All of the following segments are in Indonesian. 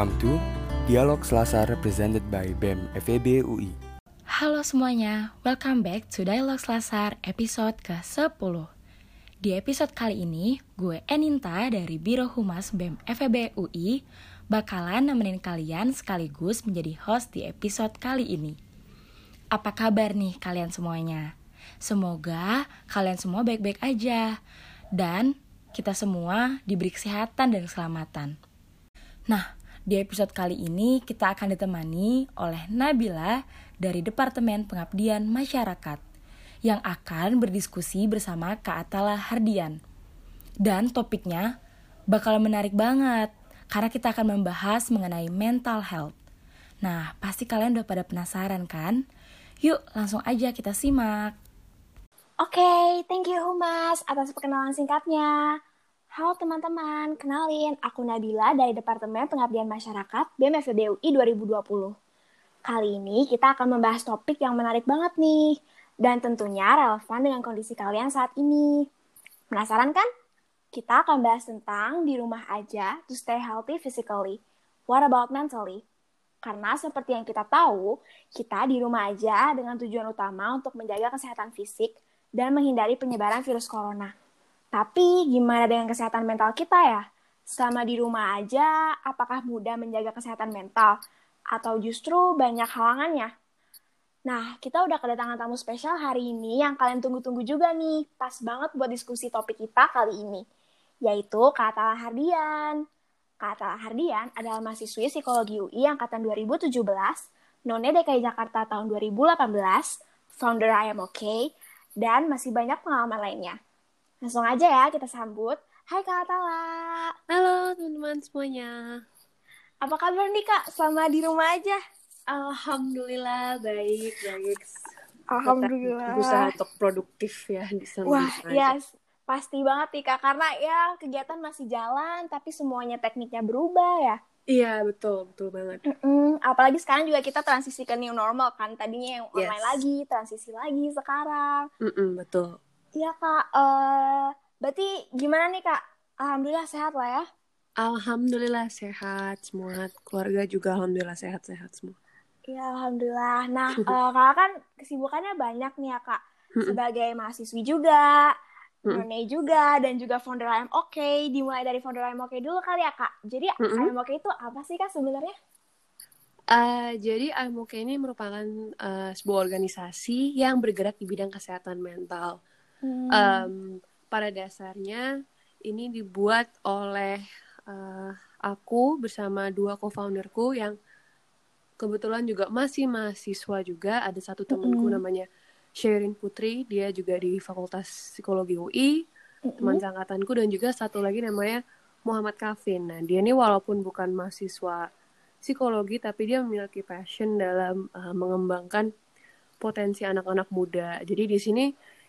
Welcome to Dialog Selasa represented by BEM FEB UI. Halo semuanya, welcome back to Dialog Selasar episode ke-10. Di episode kali ini, gue Eninta dari Biro Humas BEM FEB UI bakalan nemenin kalian sekaligus menjadi host di episode kali ini. Apa kabar nih kalian semuanya? Semoga kalian semua baik-baik aja dan kita semua diberi kesehatan dan keselamatan. Nah, di episode kali ini kita akan ditemani oleh Nabila dari Departemen Pengabdian Masyarakat yang akan berdiskusi bersama Kak Atala Hardian. Dan topiknya bakal menarik banget karena kita akan membahas mengenai mental health. Nah, pasti kalian udah pada penasaran kan? Yuk, langsung aja kita simak. Oke, okay, thank you Humas atas perkenalan singkatnya. Halo teman-teman, kenalin aku Nabila dari Departemen Pengabdian Masyarakat BMFB UI 2020. Kali ini kita akan membahas topik yang menarik banget nih, dan tentunya relevan dengan kondisi kalian saat ini. Penasaran kan? Kita akan bahas tentang di rumah aja to stay healthy physically. What about mentally? Karena seperti yang kita tahu, kita di rumah aja dengan tujuan utama untuk menjaga kesehatan fisik, dan menghindari penyebaran virus corona. Tapi gimana dengan kesehatan mental kita ya? Selama di rumah aja, apakah mudah menjaga kesehatan mental? Atau justru banyak halangannya? Nah, kita udah kedatangan tamu spesial hari ini yang kalian tunggu-tunggu juga nih. Pas banget buat diskusi topik kita kali ini. Yaitu Kak Atala Hardian. Kak Atala Hardian adalah mahasiswi psikologi UI angkatan 2017, None DKI Jakarta tahun 2018, founder I Am Okay, dan masih banyak pengalaman lainnya. Langsung aja ya kita sambut. Hai Kak Atala. Halo teman-teman semuanya. Apa kabar nih Kak selama di rumah aja? Alhamdulillah baik, baik. Alhamdulillah. Berusaha untuk produktif ya di sana. Wah, ya yes, pasti banget nih Kak. Karena ya kegiatan masih jalan, tapi semuanya tekniknya berubah ya. Iya betul betul banget. Mm-mm. Apalagi sekarang juga kita transisi ke new normal kan tadinya yang online yes. lagi transisi lagi sekarang. Mm-mm, betul. Iya kak. Uh, berarti gimana nih kak? Alhamdulillah sehat lah ya. Alhamdulillah sehat semua keluarga juga alhamdulillah sehat-sehat semua. Iya alhamdulillah. Nah uh, kakak kan kesibukannya banyak nih ya kak. Sebagai mahasiswi juga None juga dan juga founder I'm Okay. Dimulai dari founder I'm Okay dulu kali ya kak. Jadi mm. I'm Okay itu apa sih kak sebenarnya? Uh, jadi I'm Okay ini merupakan uh, sebuah organisasi yang bergerak di bidang kesehatan mental. Hmm. Um, pada dasarnya ini dibuat oleh uh, aku bersama dua co-founderku yang kebetulan juga masih mahasiswa juga. Ada satu temanku -hmm. namanya Sherin Putri, dia juga di Fakultas Psikologi UI, mm-hmm. teman seangkatanku dan juga satu lagi namanya Muhammad Kavin. Nah, dia ini walaupun bukan mahasiswa psikologi tapi dia memiliki passion dalam uh, mengembangkan potensi anak-anak muda. Jadi di sini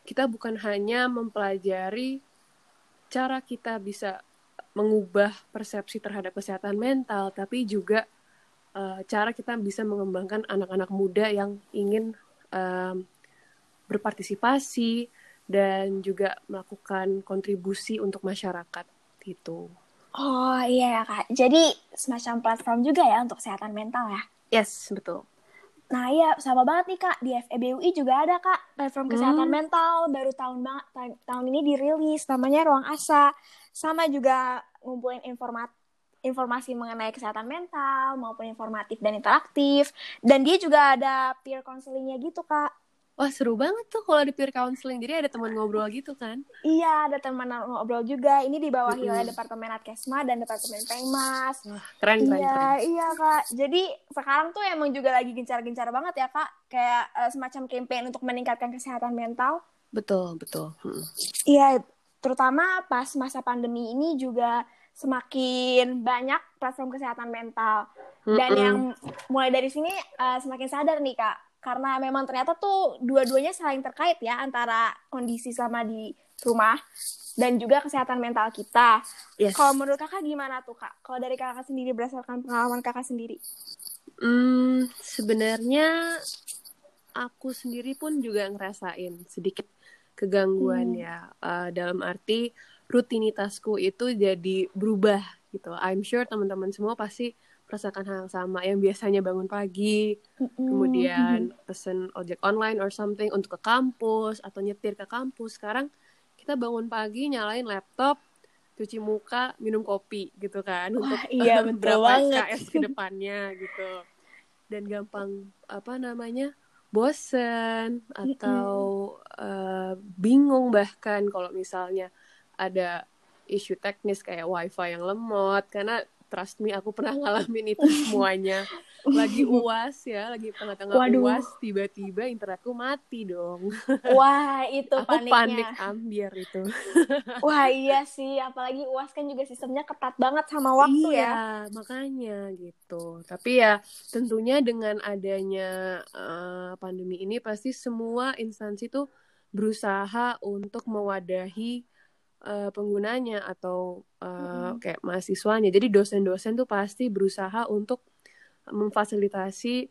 kita bukan hanya mempelajari cara kita bisa mengubah persepsi terhadap kesehatan mental, tapi juga uh, cara kita bisa mengembangkan anak-anak muda yang ingin um, berpartisipasi dan juga melakukan kontribusi untuk masyarakat gitu. Oh iya ya kak, jadi semacam platform juga ya untuk kesehatan mental ya? Yes, betul. Nah iya, sama banget nih kak, di FEBUI juga ada kak platform kesehatan hmm. mental, baru tahun banget tahun ini dirilis, namanya Ruang Asa. Sama juga ngumpulin informat informasi mengenai kesehatan mental maupun informatif dan interaktif. Dan dia juga ada peer counselingnya gitu kak. Wah seru banget tuh kalau di peer counseling. Jadi ada teman ngobrol gitu kan? Iya, ada teman ngobrol juga. Ini di bawah mm -hmm. oleh Departemen Adkesma dan Departemen Pengmas. Wah, keren, keren, iya, keren. Iya, Kak. Jadi sekarang tuh emang juga lagi gencar-gencar banget ya, Kak. Kayak uh, semacam campaign untuk meningkatkan kesehatan mental. Betul, betul. Iya, hmm. terutama pas masa pandemi ini juga semakin banyak platform kesehatan mental. Dan mm -hmm. yang mulai dari sini uh, semakin sadar nih, Kak karena memang ternyata tuh dua-duanya saling terkait ya antara kondisi selama di rumah dan juga kesehatan mental kita. Yes. Kalau menurut kakak gimana tuh kak? Kalau dari kakak sendiri berdasarkan pengalaman kakak sendiri? Hmm, sebenarnya aku sendiri pun juga ngerasain sedikit kegangguan hmm. ya uh, dalam arti rutinitasku itu jadi berubah gitu. I'm sure teman-teman semua pasti merasakan hal yang sama yang biasanya bangun pagi kemudian pesen ojek online or something untuk ke kampus atau nyetir ke kampus. Sekarang kita bangun pagi nyalain laptop cuci muka minum kopi gitu kan Wah, untuk iya, betul berapa banget. SKS ke depannya gitu. Dan gampang apa namanya bosen atau eh, bingung bahkan kalau misalnya ada isu teknis kayak wifi yang lemot. Karena trust me aku pernah ngalamin itu semuanya lagi uas ya lagi tengah-tengah uas tiba-tiba internetku mati dong Wah, itu aku paniknya. panik ambiar itu Wah, iya sih. Apalagi UAS kan juga sistemnya ketat banget sama waktu iya, ya. makanya gitu. Tapi ya tentunya dengan adanya eh, pandemi ini pasti semua instansi tuh berusaha untuk mewadahi eh, penggunanya atau eh, Mm-mm. kayak mahasiswanya. Jadi dosen-dosen tuh pasti berusaha untuk memfasilitasi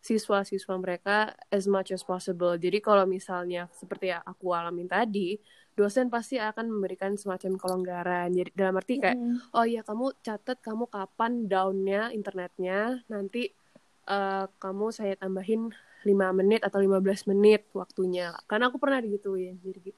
siswa-siswa mereka as much as possible. Jadi kalau misalnya seperti yang aku alamin tadi, dosen pasti akan memberikan semacam kelonggaran. Jadi dalam arti kayak Mm-mm. oh iya kamu catat kamu kapan downnya internetnya nanti eh, kamu saya tambahin 5 menit atau 15 menit waktunya karena aku pernah digituin jadi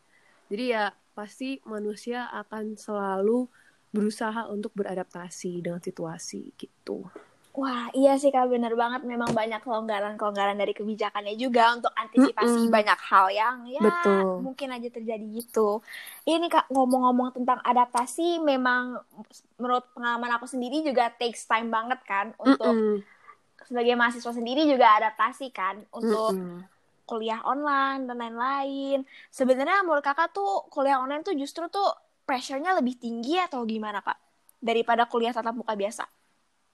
jadi ya pasti manusia akan selalu berusaha untuk beradaptasi dengan situasi gitu Wah, iya sih Kak, bener banget. Memang banyak kelonggaran-kelonggaran dari kebijakannya juga untuk antisipasi Mm-mm. banyak hal yang ya Betul. mungkin aja terjadi gitu. Ini Kak, ngomong-ngomong tentang adaptasi, memang menurut pengalaman aku sendiri juga takes time banget kan untuk Mm-mm. sebagai mahasiswa sendiri juga adaptasi kan untuk Mm-mm. Kuliah online dan lain-lain. Sebenarnya menurut Kakak tuh kuliah online tuh justru tuh pressure-nya lebih tinggi atau gimana Kak? Daripada kuliah tatap muka biasa?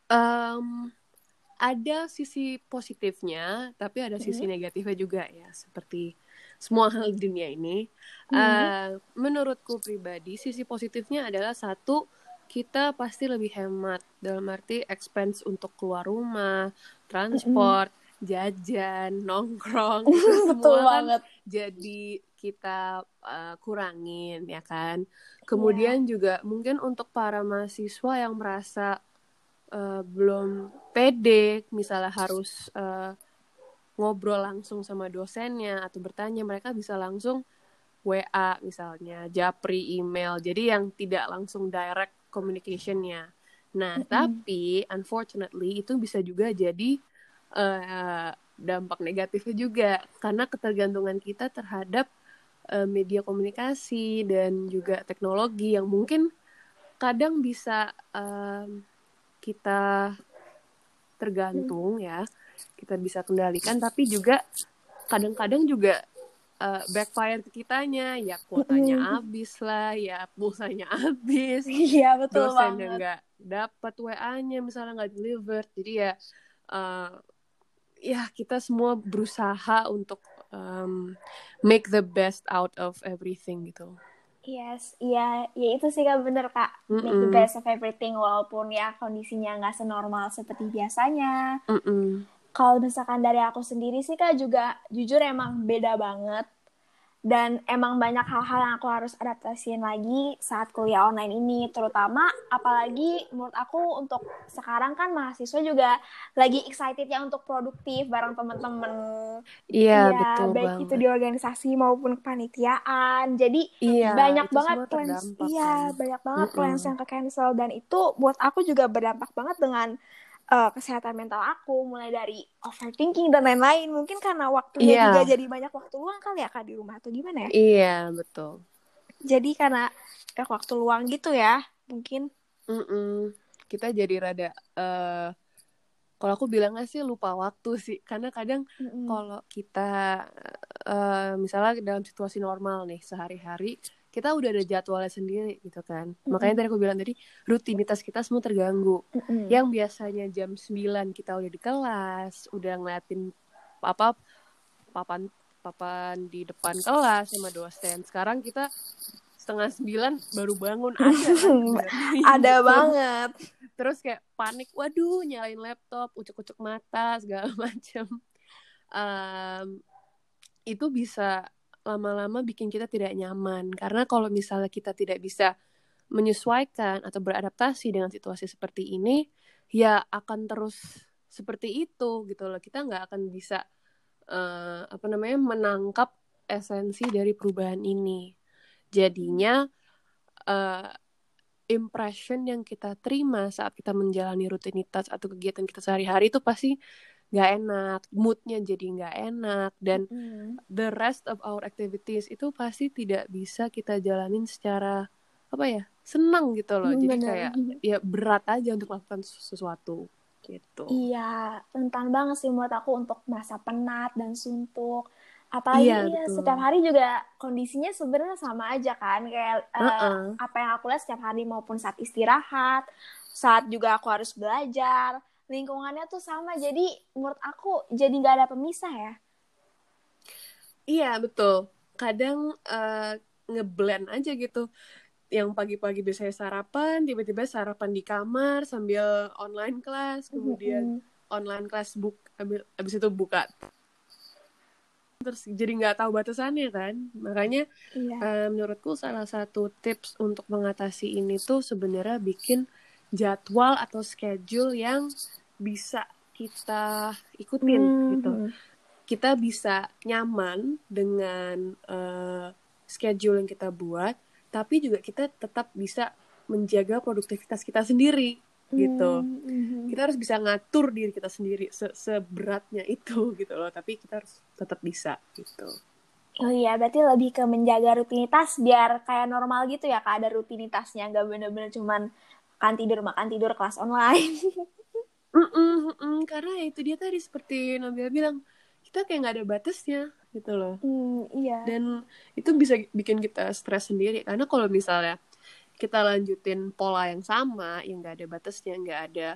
Em, ada sisi positifnya, tapi ada sisi negatifnya juga ya, seperti semua hal di dunia ini. Eh, menurutku pribadi, sisi positifnya adalah satu, kita pasti lebih hemat dalam arti expense untuk keluar rumah, transport, jajan, nongkrong, itu Betul semua kan banget. jadi kita uh, kurangin ya kan. Kemudian juga mungkin untuk para mahasiswa yang merasa uh, belum pede, misalnya harus uh, ngobrol langsung sama dosennya atau bertanya, mereka bisa langsung WA misalnya, japri email. Jadi yang tidak langsung direct communication-nya. Nah, tapi unfortunately itu bisa juga jadi uh, dampak negatifnya juga. Karena ketergantungan kita terhadap uh, media komunikasi dan juga teknologi yang mungkin kadang bisa um, kita tergantung ya. Kita bisa kendalikan tapi juga kadang-kadang juga uh, backfire ke kitanya. Ya kuotanya habis lah ya pulsanya habis. Iya, betul dosennya banget. nggak dapat WA-nya misalnya nggak delivered. Jadi ya uh, ya kita semua berusaha untuk um, make the best out of everything gitu Yes, iya, ya itu sih kak bener kak. Make the best of everything walaupun ya kondisinya nggak senormal seperti biasanya. Mm-mm. Kalau misalkan dari aku sendiri sih kak juga jujur emang beda banget. Dan emang banyak hal-hal yang aku harus adaptasiin lagi saat kuliah online ini. Terutama apalagi menurut aku untuk sekarang kan mahasiswa juga lagi excited ya untuk produktif bareng temen-temen. iya Ya, betul baik banget itu di organisasi maupun kepanitiaan. Jadi iya banyak banget plans iya kan. banyak banget Mm-mm. plans yang ke cancel dan itu buat aku juga berdampak banget dengan eh, kesehatan mental aku mulai dari overthinking dan lain-lain. Mungkin karena waktunya Iya. juga jadi banyak waktu luang kali ya kak di rumah atau gimana ya? Iya betul. Jadi karena banyak waktu luang gitu ya mungkin. Mm-mm. kita jadi rada eh kalau aku bilangnya sih lupa waktu sih. Karena kadang kalau kita eh misalnya dalam situasi normal nih sehari-hari kita udah ada jadwalnya sendiri gitu kan. Makanya tadi aku bilang tadi rutinitas kita semua terganggu. Mm-mm. yang biasanya jam 9 kita udah di kelas udah ngeliatin apa papan papan di depan kelas sama dosen. Sekarang kita setengah sembilan baru bangun ada kan? Ada Gitu. banget. Terus kayak panik waduh nyalain laptop ucuk-ucuk mata segala macam Em, itu bisa lama-lama bikin kita tidak nyaman. Karena kalau misalnya kita tidak bisa menyesuaikan atau beradaptasi dengan situasi seperti ini ya akan terus seperti itu gitu loh. Kita nggak akan bisa uh, apa namanya menangkap esensi dari perubahan ini. Jadinya uh, impression yang kita terima saat kita menjalani rutinitas atau kegiatan kita sehari-hari itu pasti nggak enak, moodnya jadi nggak enak, dan mm. the rest of our activities itu pasti tidak bisa kita jalanin secara apa ya senang gitu loh, mm, jadi bener. kayak ya berat aja untuk melakukan sesuatu gitu. Iya, rentan banget sih buat aku untuk merasa penat dan suntuk. Apalagi iya, ya, setiap hari juga kondisinya sebenarnya sama aja kan, kayak uh -uh. Uh, apa yang aku lihat setiap hari maupun saat istirahat, saat juga aku harus belajar lingkungannya tuh sama jadi menurut aku jadi nggak ada pemisah ya. Iya betul. Kadang uh, ngeblend aja gitu. Yang pagi-pagi biasanya sarapan tiba-tiba sarapan di kamar sambil online kelas kemudian mm -hmm. online kelas buk abis itu buka. Terus jadi nggak tahu batasannya kan. Makanya iya. uh, menurutku salah satu tips untuk mengatasi ini tuh sebenarnya bikin jadwal atau schedule yang bisa kita ikutin hmm. gitu. Kita bisa nyaman dengan uh, schedule yang kita buat, tapi juga kita tetap bisa menjaga produktivitas kita sendiri gitu. Hmm. Kita harus bisa ngatur diri kita sendiri se seberatnya itu gitu loh, tapi kita harus tetap bisa gitu. Oh iya, berarti lebih ke menjaga rutinitas biar kayak normal gitu ya, kak ada rutinitasnya, nggak bener-bener cuman makan tidur makan tidur kelas online. mm -mm, mm -mm, karena ya itu dia tadi seperti Nabila bilang kita kayak nggak ada batasnya gitu loh. Mm, iya. Dan itu bisa bikin kita stres sendiri. Karena kalau misalnya kita lanjutin pola yang sama yang nggak ada batasnya nggak ada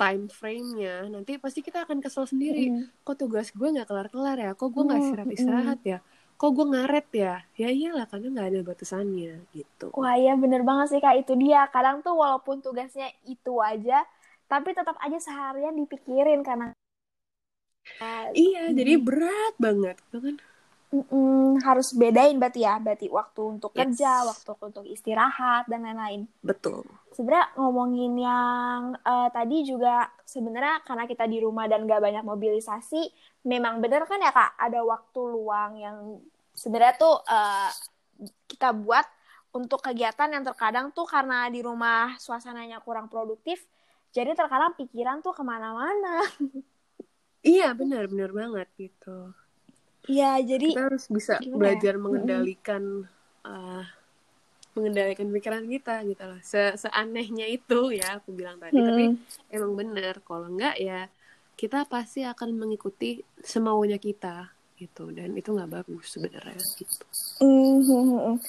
time frame-nya nanti pasti kita akan kesel sendiri. Mm. kok tugas gue nggak kelar-kelar ya? Kok gue nggak istirahat istirahat ya? Kok gue ngaret ya? Ya iyalah karena nggak ada batasannya gitu. Wah iya bener banget sih kak. Itu dia. Kadang tuh walaupun tugasnya itu aja tapi tetap aja seharian dipikirin karena uh, iya mm, jadi berat banget gitu kan? Mm, harus bedain berarti ya berarti waktu untuk yes. kerja waktu untuk istirahat dan lain-lain. Betul. Sebenarnya ngomongin yang uh, tadi juga sebenarnya karena kita di rumah dan gak banyak mobilisasi memang benar kan ya kak? Ada waktu luang yang sebenarnya tuh uh, kita buat untuk kegiatan yang terkadang tuh karena di rumah suasananya kurang produktif jadi terkadang pikiran tuh ke mana-mana iya benar benar banget gitu Iya, jadi kita harus bisa belajar ya? mengendalikan uh, mengendalikan pikiran kita gitu loh. Se Seanehnya itu ya aku bilang tadi, hmm. tapi emang bener. Kalau enggak ya kita pasti akan mengikuti semaunya kita gitu dan itu nggak bagus sebenarnya gitu. Mm-hmm.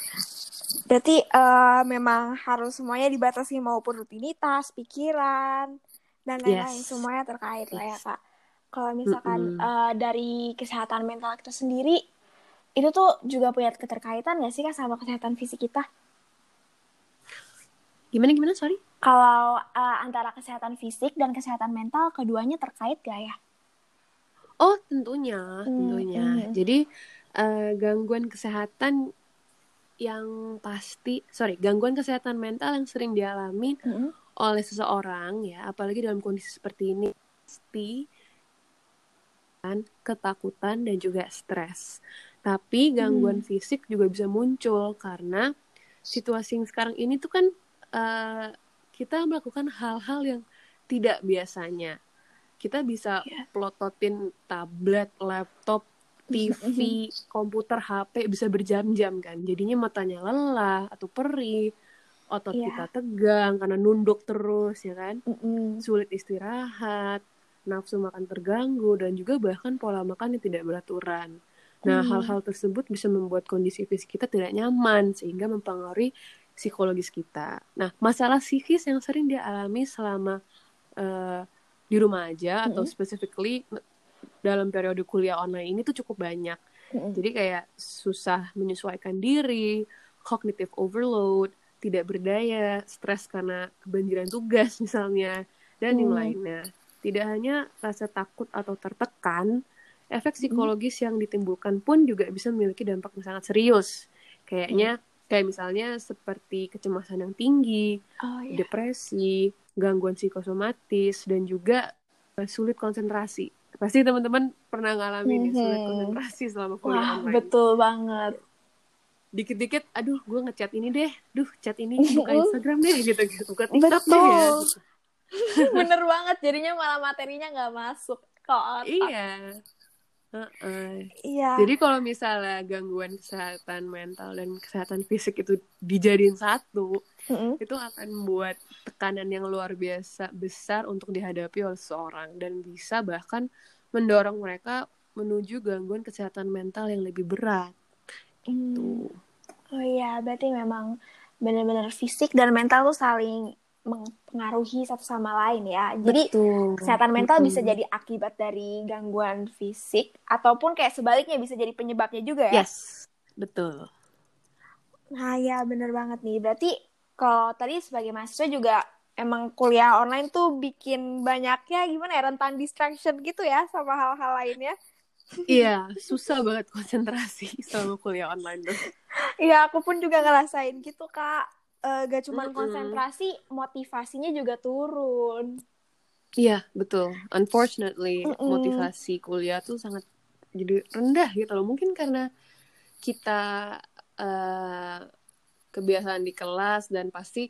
Berarti uh, memang harus semuanya dibatasi maupun rutinitas, pikiran dan lain-lain yes. semuanya terkait yes. lah ya kak. Kalau misalkan mm -hmm. uh, dari kesehatan mental kita sendiri itu tuh juga punya keterkaitan nggak sih kak sama kesehatan fisik kita? Gimana gimana sorry? Kalau uh, antara kesehatan fisik dan kesehatan mental keduanya terkait gak ya? Oh tentunya, hmm, tentunya. Hmm. Jadi uh, gangguan kesehatan yang pasti, sorry, gangguan kesehatan mental yang sering dialami hmm. oleh seseorang ya, apalagi dalam kondisi seperti ini pasti kan ketakutan dan juga stres. Tapi gangguan hmm. fisik juga bisa muncul karena situasi yang sekarang ini tuh kan uh, kita melakukan hal-hal yang tidak biasanya. Kita bisa yeah. plototin tablet, laptop, TV, komputer, HP bisa berjam-jam kan. Jadinya matanya lelah atau perih, otot yeah. kita tegang karena nunduk terus ya kan. Mm -mm. Sulit istirahat, nafsu makan terganggu dan juga bahkan pola makan yang tidak beraturan. Nah, hal-hal mm. tersebut bisa membuat kondisi fisik kita tidak nyaman sehingga mempengaruhi psikologis kita. Nah, masalah psikis yang sering dia alami selama uh, di rumah aja mm -hmm. atau specifically dalam periode kuliah online ini tuh cukup banyak. Mm -hmm. Jadi kayak susah menyesuaikan diri, cognitive overload, tidak berdaya, stres karena kebanjiran tugas misalnya, dan mm. yang lainnya. Tidak hanya rasa takut atau tertekan, efek psikologis mm. yang ditimbulkan pun juga bisa memiliki dampak yang sangat serius. Kayaknya mm Kayak misalnya seperti kecemasan yang tinggi, Oh iya. depresi, gangguan psikosomatis, dan juga eh, sulit konsentrasi. Pasti teman-teman pernah ngalamin ya, sulit Mhm. konsentrasi selama kuliah Wah, online. betul banget. Dikit-dikit, aduh gue ngechat ini deh, duh chat ini buka Instagram deh, gitu-gitu. Buka TikTok Betul. deh ya. gitu. Bener banget, jadinya malah materinya nggak masuk ke otak. Iya. Heeh. Iya. Jadi kalau misalnya gangguan kesehatan mental dan kesehatan fisik itu dijadiin satu, Mm-mm. itu akan membuat tekanan yang luar biasa besar untuk dihadapi oleh seseorang dan bisa bahkan mendorong mereka menuju gangguan kesehatan mental yang lebih berat. Hmm. Tuh. Oh iya, berarti memang benar-benar fisik dan mental tuh saling mempengaruhi satu sama lain ya. Jadi Betul. kesehatan mental bisa jadi akibat dari gangguan fisik ataupun kayak sebaliknya bisa jadi penyebabnya juga ya. Yes, betul. Nah, ya bener banget nih. Berarti kalau tadi sebagai mahasiswa juga emang kuliah online tuh bikin banyaknya gimana ya rentan distraction gitu ya sama hal-hal lainnya. Iya, susah banget konsentrasi selama kuliah online tuh. Iya, aku pun juga ngerasain gitu, Kak. Eh, gak cuma Mm-mm. konsentrasi, motivasinya juga turun. Iya, betul. Unfortunately, Mm-mm. motivasi kuliah tuh sangat jadi rendah gitu loh. Mungkin karena kita eh, kebiasaan di kelas dan pasti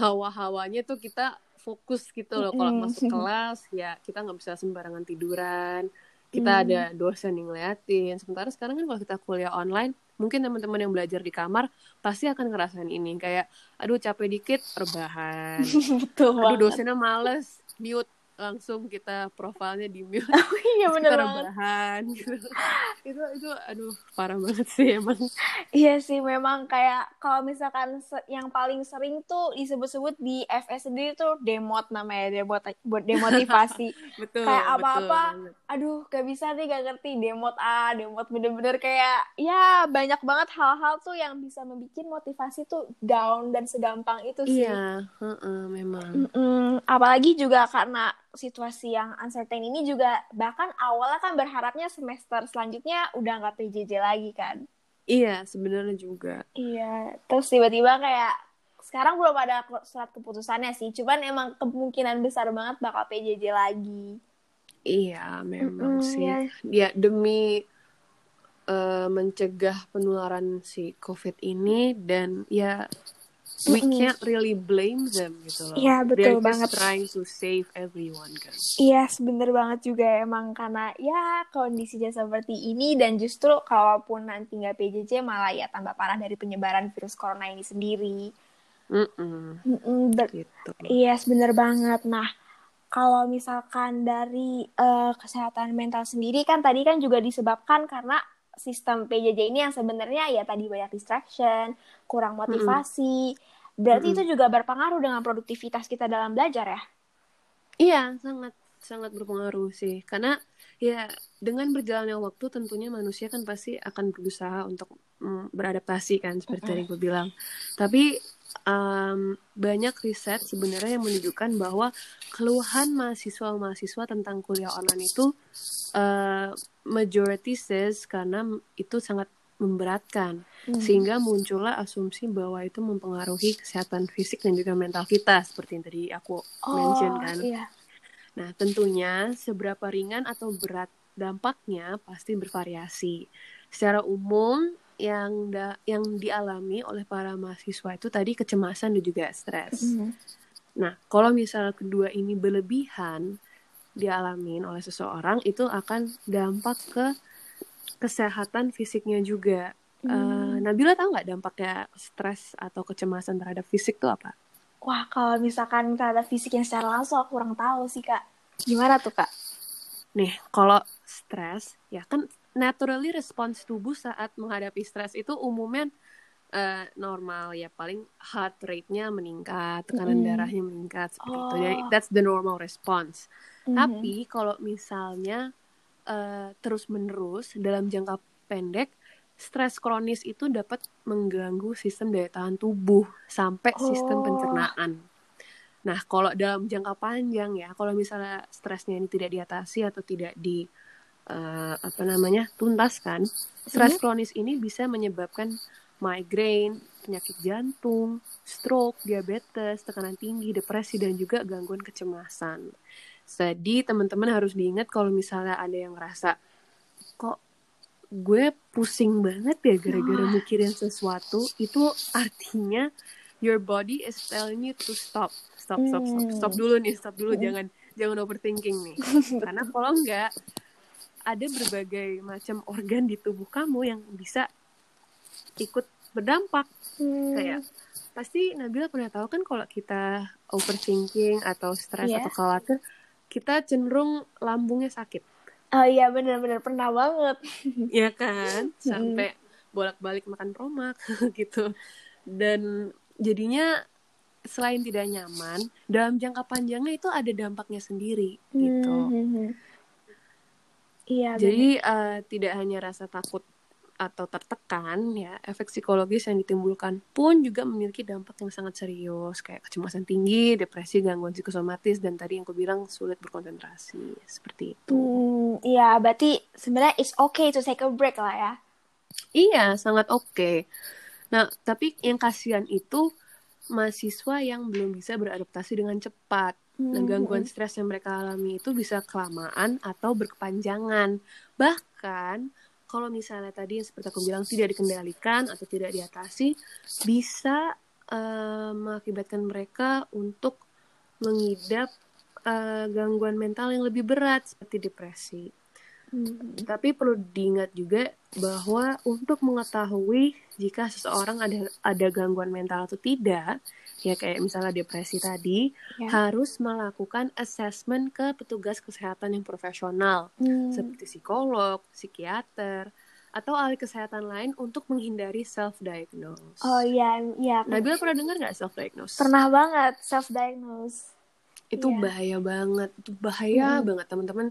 hawa-hawanya tuh kita fokus gitu loh. Kalau masuk kelas ya kita nggak bisa sembarangan tiduran. Kita Mm. ada dosen yang ngeliatin. Sementara sekarang kan kalau kita kuliah online, mungkin teman-teman yang belajar di kamar pasti akan ngerasain ini kayak aduh capek dikit rebahan. Betul Aduh banget. dosennya males mute langsung kita profilnya di mute Iya bener kita banget. rebahan gitu. itu itu aduh parah banget sih emang Iya sih, memang kayak kalau misalkan yang paling sering tuh disebut-sebut di FS sendiri tuh demot namanya, demot buat demotivasi. betul Kayak apa-apa. Aduh, gak bisa nih gak ngerti demot ah, demot bener-bener kayak ya banyak banget hal-hal tuh yang bisa membuat motivasi tuh down dan segampang itu sih. iya heeh, memang Mm-mm. Apalagi juga karena situasi yang uncertain ini juga bahkan awalnya kan berharapnya semester selanjutnya udah nggak PJJ lagi kan. iya sebenarnya juga Iya, terus tiba-tiba kayak sekarang belum ada surat keputusannya sih, cuman emang kemungkinan besar banget bakal PJJ lagi. iya memang Mm-mm, sih ya. ya demi eh, mencegah penularan si covid ini dan ya we can't really blame them gitu loh Iya, betul They're just banget. trying to save everyone kan Iya, bener banget juga emang karena ya kondisinya seperti ini dan justru kalaupun nanti nggak PJJ malah ya tambah parah dari penyebaran virus corona ini sendiri. Mm-mm, ber- gitu Iya, yes, bener banget. Nah, kalau misalkan dari eh, kesehatan mental sendiri kan tadi kan juga disebabkan karena sistem PJJ ini yang sebenarnya ya tadi banyak distraction, kurang motivasi. Berarti Mm-mm. itu juga berpengaruh dengan produktivitas kita dalam belajar ya? Iya, sangat sangat berpengaruh sih. Karena ya dengan berjalannya waktu tentunya manusia kan pasti akan berusaha untuk mm, beradaptasi kan seperti tadi gue bilang. Tapi em, banyak riset sebenarnya yang menunjukkan bahwa keluhan mahasiswa-mahasiswa tentang kuliah online itu eh, majority says karena itu sangat memberatkan sehingga muncullah asumsi bahwa itu mempengaruhi kesehatan fisik dan juga mental kita seperti yang tadi aku mention kan. iya. Nah, tentunya seberapa ringan atau berat dampaknya pasti bervariasi. Secara umum yang da- yang dialami oleh para mahasiswa itu tadi kecemasan dan juga stres. Mhm. Nah, kalau misalnya kedua ini berlebihan dialamin oleh seseorang itu akan dampak ke kesehatan fisiknya juga. Eh, Nabila tahu nggak dampaknya stres atau kecemasan terhadap fisik itu apa? Wah, kalau misalkan terhadap fisik yang secara langsung aku kurang tahu sih, Kak. Gimana tuh, Kak? Nih, kalau stres, ya kan naturally respons tubuh saat menghadapi stres itu umumnya eh, normal ya paling heart rate-nya meningkat, tekanan Mm-mm. darahnya meningkat seperti itu. Oh. Jadi that's the normal response. Mhm. Tapi kalau misalnya eh, terus-menerus dalam jangka pendek, stres kronis itu dapat mengganggu sistem daya tahan tubuh sampai sistem Oh. pencernaan. Nah, kalau dalam jangka panjang ya, kalau misalnya stresnya ini tidak diatasi atau tidak di eh, apa namanya tuntaskan, stres kronis ini bisa menyebabkan migraine, penyakit jantung, stroke, diabetes, tekanan tinggi, depresi, dan juga gangguan kecemasan. Jadi teman-teman harus diingat kalau misalnya ada yang ngerasa kok gue pusing banget ya gara-gara mikirin sesuatu, itu artinya your body is telling you to stop, stop, stop, stop, stop Hmm. dulu nih, stop dulu, jangan jangan overthinking nih. Karena kalau enggak ada berbagai macam organ di tubuh kamu yang bisa ikut berdampak Hmm. kayak pasti Nabila pernah tahu kan kalau kita overthinking atau stres Iya. atau khawatir kita cenderung lambungnya sakit Oh iya benar-benar pernah banget. ya kan sampai bolak-balik makan promak gitu dan jadinya selain tidak nyaman dalam jangka panjangnya itu ada dampaknya sendiri gitu Hmm. Iya. Jadi eh, tidak hanya rasa takut atau tertekan ya, efek psikologis yang ditimbulkan pun juga memiliki dampak yang sangat serius kayak kecemasan tinggi, depresi, gangguan psikosomatis dan tadi yang aku bilang sulit berkonsentrasi seperti itu. Hmm, iya, berarti sebenarnya it's okay to take a break lah ya. Iya, sangat oke. Nah, tapi yang kasihan itu mahasiswa yang belum bisa beradaptasi dengan cepat. Nah, Hmm. gangguan stres yang mereka alami itu bisa kelamaan atau berkepanjangan. Bahkan, kalau misalnya tadi yang seperti aku bilang tidak dikendalikan atau tidak diatasi, bisa eh, mengakibatkan mereka untuk mengidap eh, gangguan mental yang lebih berat seperti depresi. Hmm. Tapi perlu diingat juga bahwa untuk mengetahui jika seseorang ada ada gangguan mental atau tidak, ya kayak misalnya depresi tadi, Ya. harus melakukan assessment ke petugas kesehatan yang profesional Hmm. seperti psikolog, psikiater, atau ahli kesehatan lain untuk menghindari self diagnose. Oh iya, iya. Nabila pernah dengar nggak self diagnose? Pernah banget self diagnose. itu Iya. bahaya banget itu bahaya Mm. banget teman-teman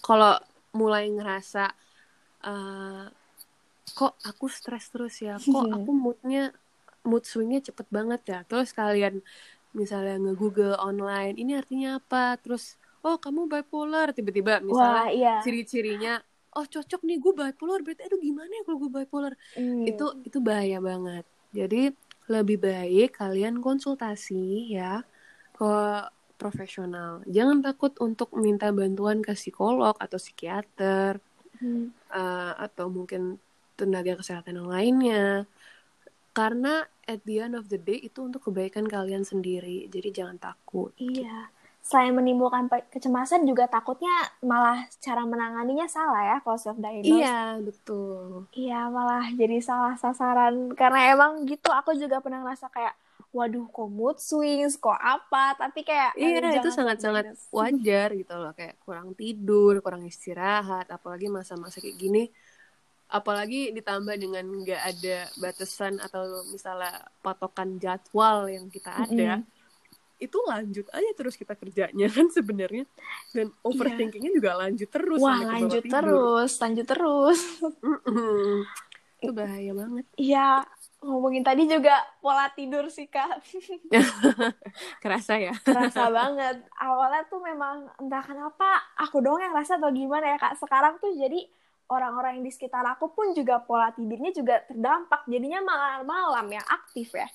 kalau mulai ngerasa eh, kok aku stres terus ya kok Hmm. aku moodnya mood swingnya cepet banget ya. Terus kalian misalnya nge-google online ini artinya apa? Terus oh kamu bipolar. Tiba-tiba Wah, misalnya iya. ciri-cirinya oh cocok nih gue bipolar. Berarti aduh gimana ya kalau gue bipolar? Hmm. itu itu bahaya banget. Jadi lebih baik kalian konsultasi ya ke profesional. Jangan takut untuk minta bantuan ke psikolog atau psikiater Hmm. eh, atau mungkin tenaga kesehatan yang lainnya. Karena at the end of the day itu untuk kebaikan kalian sendiri. Jadi jangan takut. Iya. Selain menimbulkan kecemasan juga takutnya malah cara menanganinya salah ya kalau self diagnose. iya betul. Iya, malah jadi salah sasaran. Karena emang gitu aku juga pernah ngerasa kayak waduh kok mood swings kok apa? Tapi kayak Iya itu sangat-sangat self-diagnose. wajar gitu loh. Kayak kurang tidur, kurang istirahat, apalagi masa-masa kayak gini, apalagi ditambah dengan nggak ada batasan atau misalnya patokan jadwal yang kita ada, itu lanjut aja terus kita kerjanya kan sebenarnya dan overthinkingnya juga lanjut terus Wah, lanjut tidur. terus, lanjut terus. Mm-mm. itu bahaya banget Iya, ngomongin tadi juga pola tidur sih kak. kerasa ya Kerasa banget. Awalnya tuh memang entah kenapa aku doang yang rasa atau gimana ya kak. Sekarang tuh jadi orang-orang yang di sekitar aku pun juga pola tidurnya juga terdampak. Jadinya malam-malam yang aktif ya.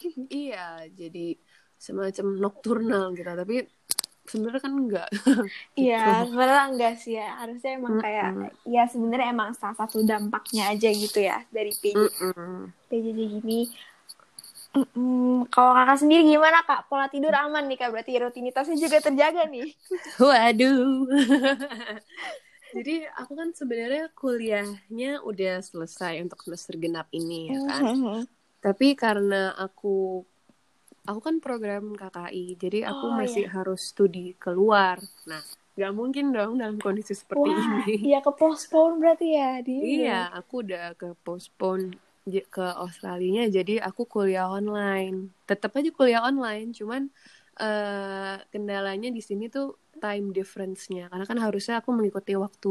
iya jadi semacam nocturnal gitu tapi sebenarnya kan enggak Iya, sebenarnya enggak sih ya. Harusnya emang kayak Mm-mm. ya sebenarnya emang salah satu dampaknya aja gitu ya dari PJ, Mm-mm. PJJ gini. Mm-mm. Kalau kakak sendiri gimana kak? Pola tidur aman nih kak? Berarti rutinitasnya juga terjaga nih. Waduh. Jadi aku kan sebenarnya kuliahnya udah selesai untuk semester genap ini ya kan. Mm-hmm. Tapi karena aku aku kan program KKI, jadi aku Oh, masih harus studi keluar. Nah, nggak mungkin dong dalam kondisi seperti Wah, ini. iya ke postpone berarti ya di. Iya, aku udah ke postpone ke Australia, jadi aku kuliah online. Tetap aja kuliah online, cuman eh kendalanya di sini tuh time difference-nya. Karena kan harusnya aku mengikuti waktu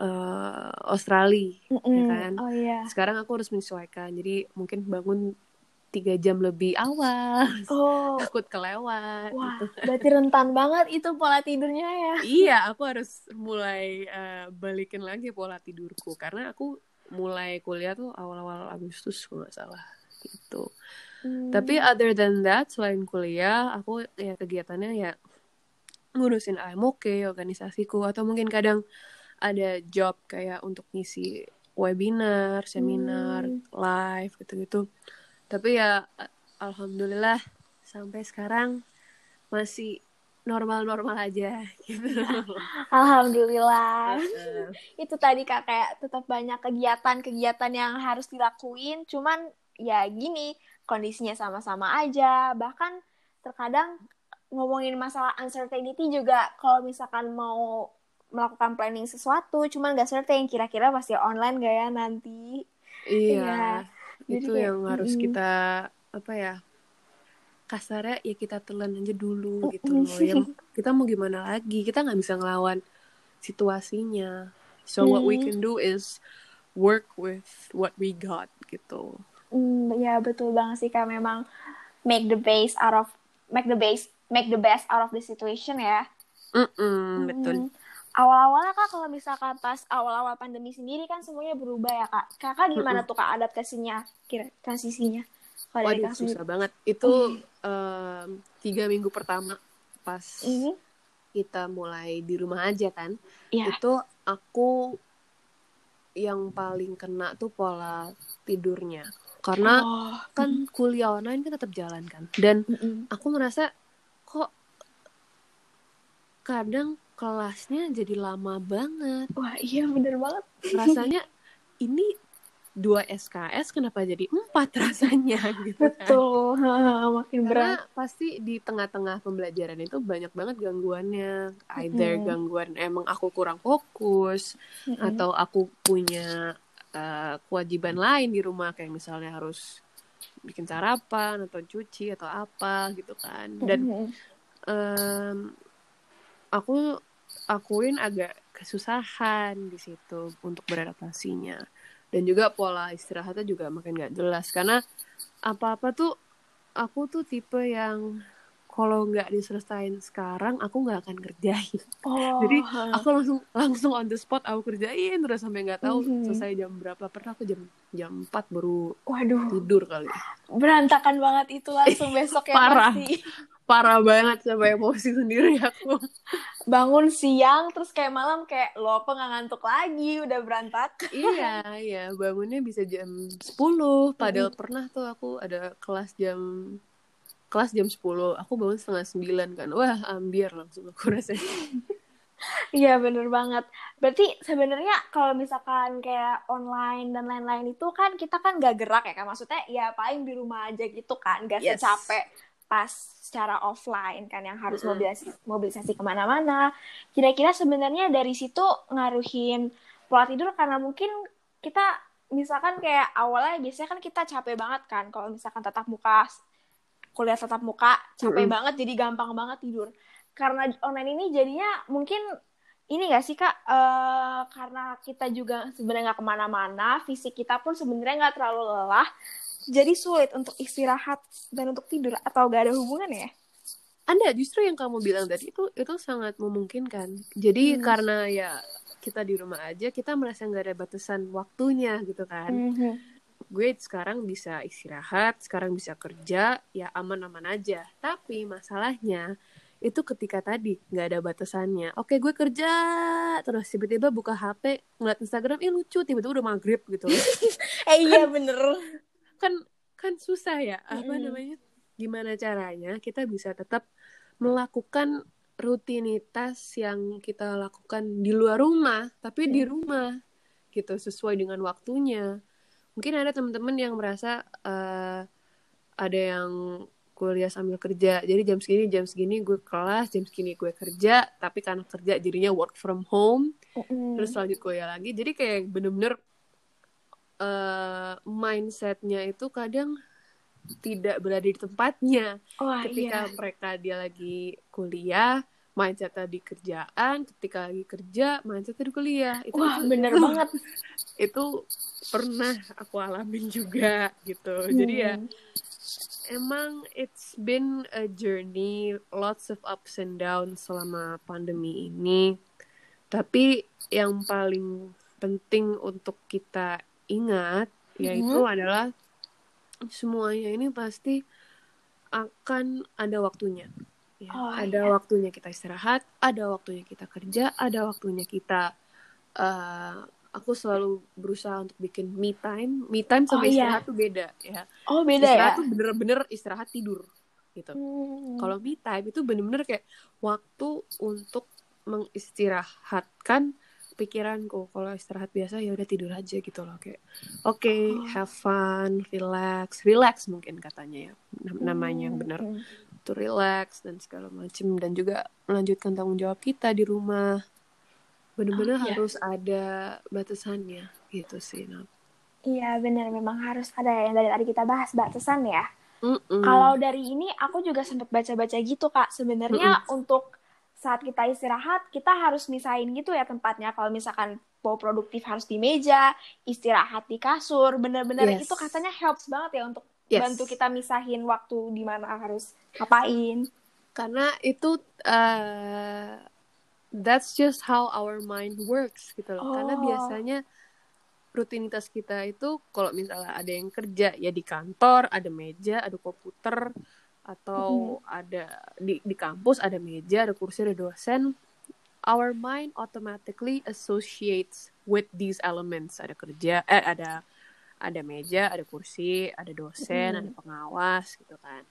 eh Australia, Mm-mm. ya kan? Oh iya. Sekarang aku harus menyesuaikan, jadi mungkin bangun tiga jam lebih awal, Oh, takut kelewat. wah, gitu. berarti rentan banget itu pola tidurnya ya. Iya, aku harus mulai eh, balikin lagi pola tidurku karena aku mulai kuliah tuh awal-awal Agustus kalau nggak salah. gitu Hmm. tapi other than that selain kuliah aku ya kegiatannya ya ngurusin AMOK organisasiku atau mungkin kadang ada job kayak untuk ngisi webinar seminar Hmm. live gitu-gitu tapi ya alhamdulillah sampai sekarang masih normal-normal aja gitu Alhamdulillah. Itu tadi Kak kayak tetap banyak kegiatan-kegiatan yang harus dilakuin, cuman ya gini, kondisinya sama-sama aja. Bahkan terkadang ngomongin masalah uncertainty juga kalau misalkan mau melakukan planning sesuatu, cuman gak certain kira-kira pasti online gak ya nanti. Iya, Jadi itu kayak, yang harus mm-mm. kita apa ya? Kasarnya ya kita telan aja dulu gitu loh. Yang kita mau gimana lagi? Kita nggak bisa ngelawan situasinya. So what we can do is work with what we got gitu. Hmm, ya betul banget sih Kak, memang make the best out of make the best make the best out of the situation ya. Mm-mm, betul. Hmm. Awal-awalnya kak kalau misalkan pas awal-awal pandemi sendiri kan semuanya berubah ya kak. Kakak gimana tuh kak adaptasinya, kira transisinya? Kalau Waduh, sendiri. susah banget. Itu em, tiga minggu pertama pas Mhm. kita mulai di rumah aja kan. Iya. Itu aku yang paling kena tuh pola tidurnya. Karena Oh. kan kuliah online kan tetap jalan kan. Dan Mm-mm. aku merasa kok kadang kelasnya jadi lama banget. Wah iya bener banget. Rasanya ini dua SKS kenapa jadi empat rasanya gitu kan. Betul. Ha, makin berat. Karena pasti di tengah-tengah pembelajaran itu banyak banget gangguannya. Either Mm-mm. gangguan emang aku kurang fokus Mm-mm. atau aku punya uh, kewajiban lain di rumah kayak misalnya harus bikin sarapan atau cuci atau apa gitu kan. Dan em, aku akuin agak kesusahan di situ untuk beradaptasinya. Dan juga pola istirahatnya juga makin gak jelas. Karena apa-apa tuh aku tuh tipe yang kalau nggak diselesain sekarang aku nggak akan kerjain Oh, jadi aku langsung langsung on the spot aku kerjain terus sampai nggak tahu Mhm. selesai jam berapa pernah aku jam jam 4 baru waduh tidur kali berantakan banget itu langsung besok ya Parah. pasti. parah banget sampai emosi sendiri aku Bangun siang terus kayak malam kayak lo apa nggak ngantuk lagi udah berantakan. iya, iya, bangunnya bisa jam 10. Padahal pernah tuh aku ada kelas jam kelas jam 10. Aku bangun setengah 9 kan. Wah, ambiar langsung aku rasanya. Iya bener banget. Berarti sebenarnya kalau misalkan kayak online dan lain-lain itu kan kita kan gak gerak ya kan. Maksudnya ya paling di rumah aja gitu kan. Gak Yes. secapek pas secara offline kan yang harus mobilisasi, mobilisasi ke mana-mana. Kira-kira sebenarnya dari situ ngaruhin pola tidur karena mungkin kita misalkan kayak awalnya biasanya kan kita capek banget kan kalau misalkan tatap muka kuliah tatap muka capek Mm-mm. banget jadi gampang banget tidur karena online ini jadinya mungkin ini gak sih kak Eh, karena kita juga sebenarnya nggak ke mana-mana fisik kita pun sebenarnya nggak terlalu lelah jadi sulit untuk istirahat dan untuk tidur atau gak ada hubungan ya Anda justru yang kamu bilang tadi itu itu sangat memungkinkan. Jadi Hmm. karena ya kita di rumah aja, kita merasa nggak ada batasan waktunya gitu kan. Mhm. Gue sekarang bisa istirahat, sekarang bisa kerja, ya aman-aman aja. Tapi masalahnya itu ketika tadi nggak ada batasannya. Oke, gue kerja terus tiba-tiba buka HP ngeliat Instagram, ih lucu, tiba-tiba udah maghrib gitu. eh iya bener kan kan susah ya, apa namanya? Gimana caranya kita bisa tetap melakukan rutinitas yang kita lakukan di luar rumah, tapi di rumah gitu sesuai dengan waktunya. Mungkin ada teman-teman yang merasa eh, ada yang kuliah sambil kerja, jadi jam segini jam segini gue kelas, jam segini gue kerja, tapi karena kerja jadinya work from home, Mhm. terus lanjut kuliah lagi, jadi kayak bener-bener eh, mindsetnya itu kadang tidak berada di tempatnya. Wah ketika iya. mereka dia lagi kuliah mindsetnya di kerjaan ketika lagi kerja mindsetnya di kuliah. Itu wah itu- bener itu- banget. itu pernah aku alamin juga gitu jadi ya Hmm. emang it's been a journey lots of ups and downs selama pandemi ini tapi yang paling penting untuk kita ingat yaitu adalah semuanya ini pasti akan ada waktunya. Ya, Oh, ada iya. waktunya kita istirahat, ada waktunya kita kerja, ada waktunya kita. eh, aku selalu berusaha untuk bikin me time. Me time sama Oh, iya. istirahat tuh beda ya. Oh beda ya? istirahat tuh bener-bener istirahat tidur gitu. Hmm. Kalau me time itu bener-bener kayak waktu untuk mengistirahatkan pikiranku. Kalau istirahat biasa ya udah tidur aja gitu loh kayak oke Oh. have fun, relax, relax mungkin katanya ya nam- namanya yang benar Hmm. to relax dan segala macem dan juga melanjutkan tanggung jawab kita di rumah. Bener-bener Oh, iya. harus ada batasannya gitu sih. Nah. Iya benar memang harus ada ya, yang dari tadi kita bahas batasan ya. Kalau dari ini aku juga sempat baca-baca gitu kak. Sebenarnya untuk saat kita istirahat kita harus misahin gitu ya tempatnya. Kalau misalkan mau produktif harus di meja, istirahat di kasur. Bener-bener Yes. itu katanya helps banget ya untuk Yes. bantu kita misahin waktu di mana harus ngapain. karena itu uh, that's just how our mind works gitu loh karena Oh. biasanya rutinitas kita itu kalau misalnya ada yang kerja ya di kantor ada meja ada komputer atau ada di di kampus ada meja ada kursi ada dosen our mind automatically associates with these elements ada kerja eh ada ada meja ada kursi ada dosen Mm. ada pengawas gitu kan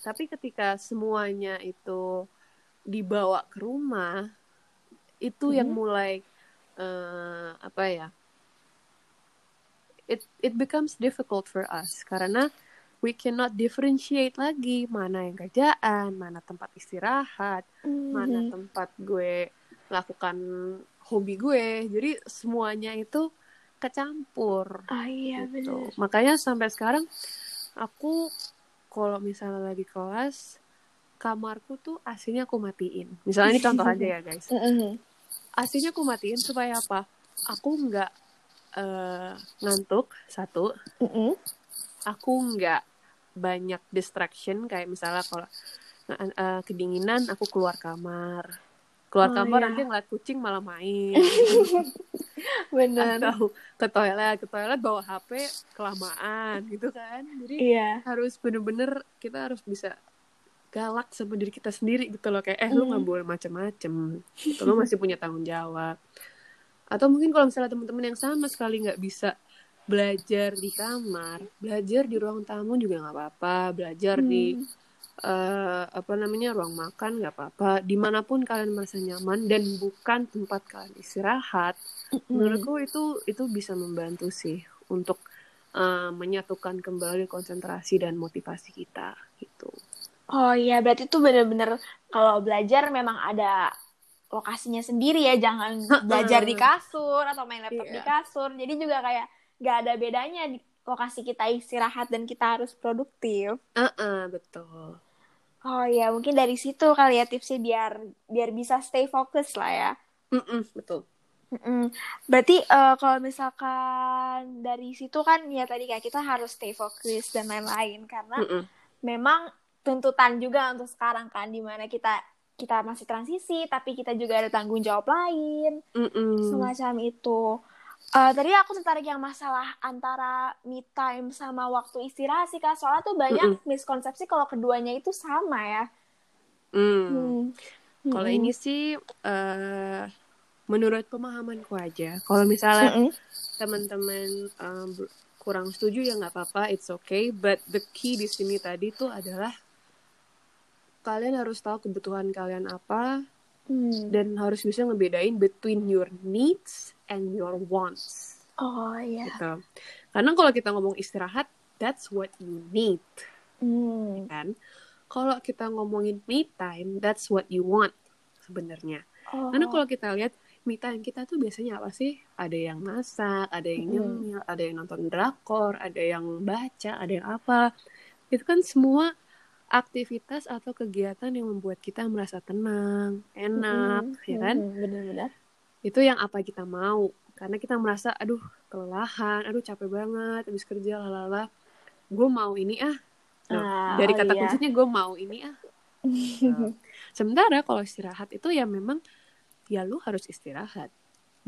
tapi ketika semuanya itu dibawa ke rumah itu yang Mhm. mulai eh, apa ya it it becomes difficult for us karena we cannot differentiate lagi mana yang kerjaan mana tempat istirahat mana Mhm. tempat gue melakukan hobi gue jadi semuanya itu kecampur Ah iya gitu. benar. Makanya sampai sekarang aku kalau misalnya lagi kelas kamarku tuh aslinya aku matiin. Misalnya ini contoh aja ya guys. Mhm. Aslinya aku matiin supaya apa? Aku nggak eh, ngantuk satu. Mhm. Aku nggak banyak distraction kayak misalnya kalau eh, kedinginan aku keluar kamar. Keluar Oh, kamar iya. nanti ngeliat kucing malah main. Benar. atau ke toilet ke toilet bawa HP kelamaan gitu kan jadi Iya. harus bener-bener kita harus bisa galak sama diri kita sendiri gitu loh. Kayak eh lu nggak Hmm. boleh macem-macem. Gitu lu masih punya tanggung jawab. Atau mungkin kalau misalnya teman-teman yang sama sekali nggak bisa belajar di kamar belajar di ruang tamu juga nggak apa-apa. Belajar di Hmm. eh, apa namanya ruang makan nggak apa-apa. Di mana pun kalian merasa nyaman dan bukan tempat kalian istirahat menurutku itu itu bisa membantu sih untuk eh, menyatukan kembali konsentrasi dan motivasi kita gitu Oh iya, berarti itu bener-bener kalau belajar memang ada lokasinya sendiri ya, jangan belajar di kasur atau main laptop di Iya. kasur. Jadi juga kayak gak ada bedanya di lokasi kita istirahat dan kita harus produktif. Heeh, betul Oh iya, mungkin dari situ kali ya tipsnya biar biar bisa stay fokus lah ya. Mm-mm, betul Mm-mm. Berarti eh, kalau misalkan dari situ kan ya tadi kayak kita harus stay fokus dan lain-lain karena Mm-mm. memang tuntutan juga untuk sekarang kan di mana kita kita masih transisi tapi kita juga ada tanggung jawab lain Mm-mm. semacam itu. Eh, tadi aku tertarik yang masalah antara me time sama waktu istirahat sih kak soalnya tuh banyak miskonsepsi kalau keduanya itu sama ya. Mm. Hmm. kalau Mm-mm. ini sih eh menurut pemahamanku aja kalau misalnya Mm-mm. teman-teman um, kurang setuju ya nggak apa-apa it's okay but the key di sini tadi tuh adalah kalian harus tahu kebutuhan kalian apa Hmm. dan harus bisa ngebedain between your needs and your wants Oh iya. gitu karena kalau kita ngomong istirahat that's what you need Hmm. kan kalau kita ngomongin me time that's what you want sebenarnya Oh. karena kalau kita lihat me time kita tuh biasanya apa sih? Ada yang masak, ada yang Mm. nyemil, ada yang nonton drakor, ada yang baca, ada yang apa. Itu kan semua aktivitas atau kegiatan yang membuat kita merasa tenang, enak, Mm-mm. ya kan? Benar-benar. Itu yang apa kita mau. Karena kita merasa, aduh kelelahan, aduh capek banget, habis kerja, lalala. Gue mau ini ah. Nah, Ah, dari oh kata iya. kuncinya gue mau ini ah. Nah, Sementara kalau istirahat itu ya memang ya lu harus istirahat.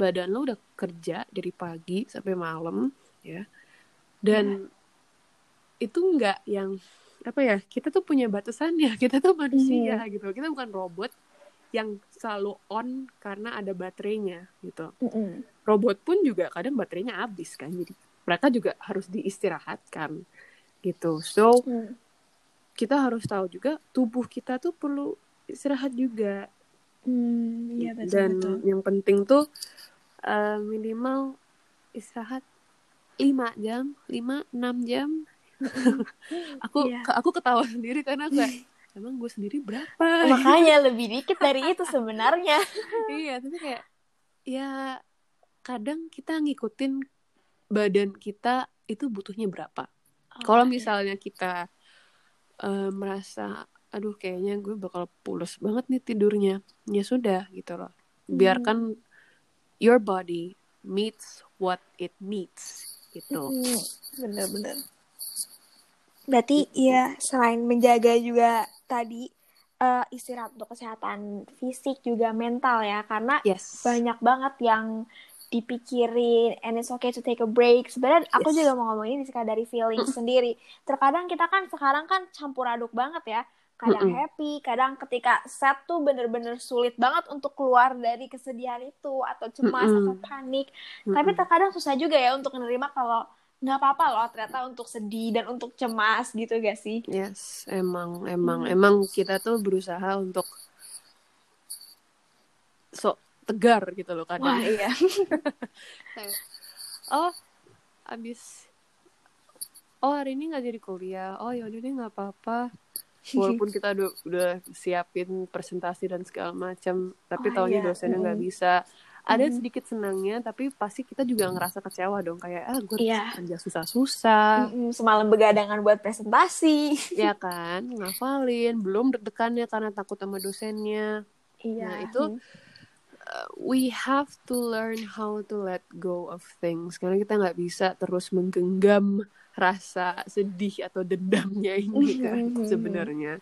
Badan lu udah kerja dari pagi sampai malam ya. Dan itu nggak yang apa ya kita tuh punya batasannya kita tuh manusia Mhm. gitu kita bukan robot yang selalu on karena ada baterainya gitu Mm-mm. robot pun juga kadang baterainya habis kan jadi mereka juga harus diistirahatkan gitu so Mm. kita harus tahu juga tubuh kita tuh perlu istirahat juga Hmm, iya betul dan betul. yang penting tuh eh, minimal istirahat 5 jam 5 6 jam aku Iya. aku ketawa sendiri karena kayak emang gue sendiri berapa? Makanya lebih dikit dari itu sebenarnya. iya tapi kayak ya kadang kita ngikutin badan kita itu butuhnya berapa. Kalau Oh, misalnya kita eh, merasa aduh kayaknya gue bakal pules banget nih tidurnya. Ya sudah gitu loh. Biarkan your body meets what it needs gitu. Mm, Bener-bener. Berarti ya selain menjaga juga tadi eh, istirahat untuk kesehatan fisik juga mental ya karena yes banyak banget yang dipikirin and it's okay to take a break. Sebenarnya aku Yes. juga mau ngomongin ini dari feeling sendiri. Terkadang kita kan sekarang kan campur aduk banget ya. Kadang Mm-mm. happy, kadang ketika sad tuh bener-bener sulit banget untuk keluar dari kesedihan itu atau cemas Mm-mm. atau panik. Tapi Mm-mm. terkadang susah juga ya untuk menerima kalau nggak apa-apa loh ternyata untuk sedih dan untuk cemas gitu gak sih? yes emang emang Hmm. emang kita tuh berusaha untuk sok tegar gitu loh kadang Wah iya. Oh abis oh hari ini nggak jadi kuliah oh yaudah deh nggak apa-apa walaupun kita udah, udah siapin presentasi dan segala macam tapi Oh, tahunya iya. dosennya nggak Mm-mm. bisa ada Mm. sedikit senangnya tapi pasti kita juga ngerasa kecewa dong kayak ah gue Iya. kerja susah-susah Mm-mm, Semalam begadangan buat presentasi. ya kan ngafalin belum deg-degannya karena takut sama dosennya Iya. Nah, itu uh, we have to learn how to let go of things karena kita nggak bisa terus menggenggam rasa sedih atau dendamnya ini kan Mhm. sebenarnya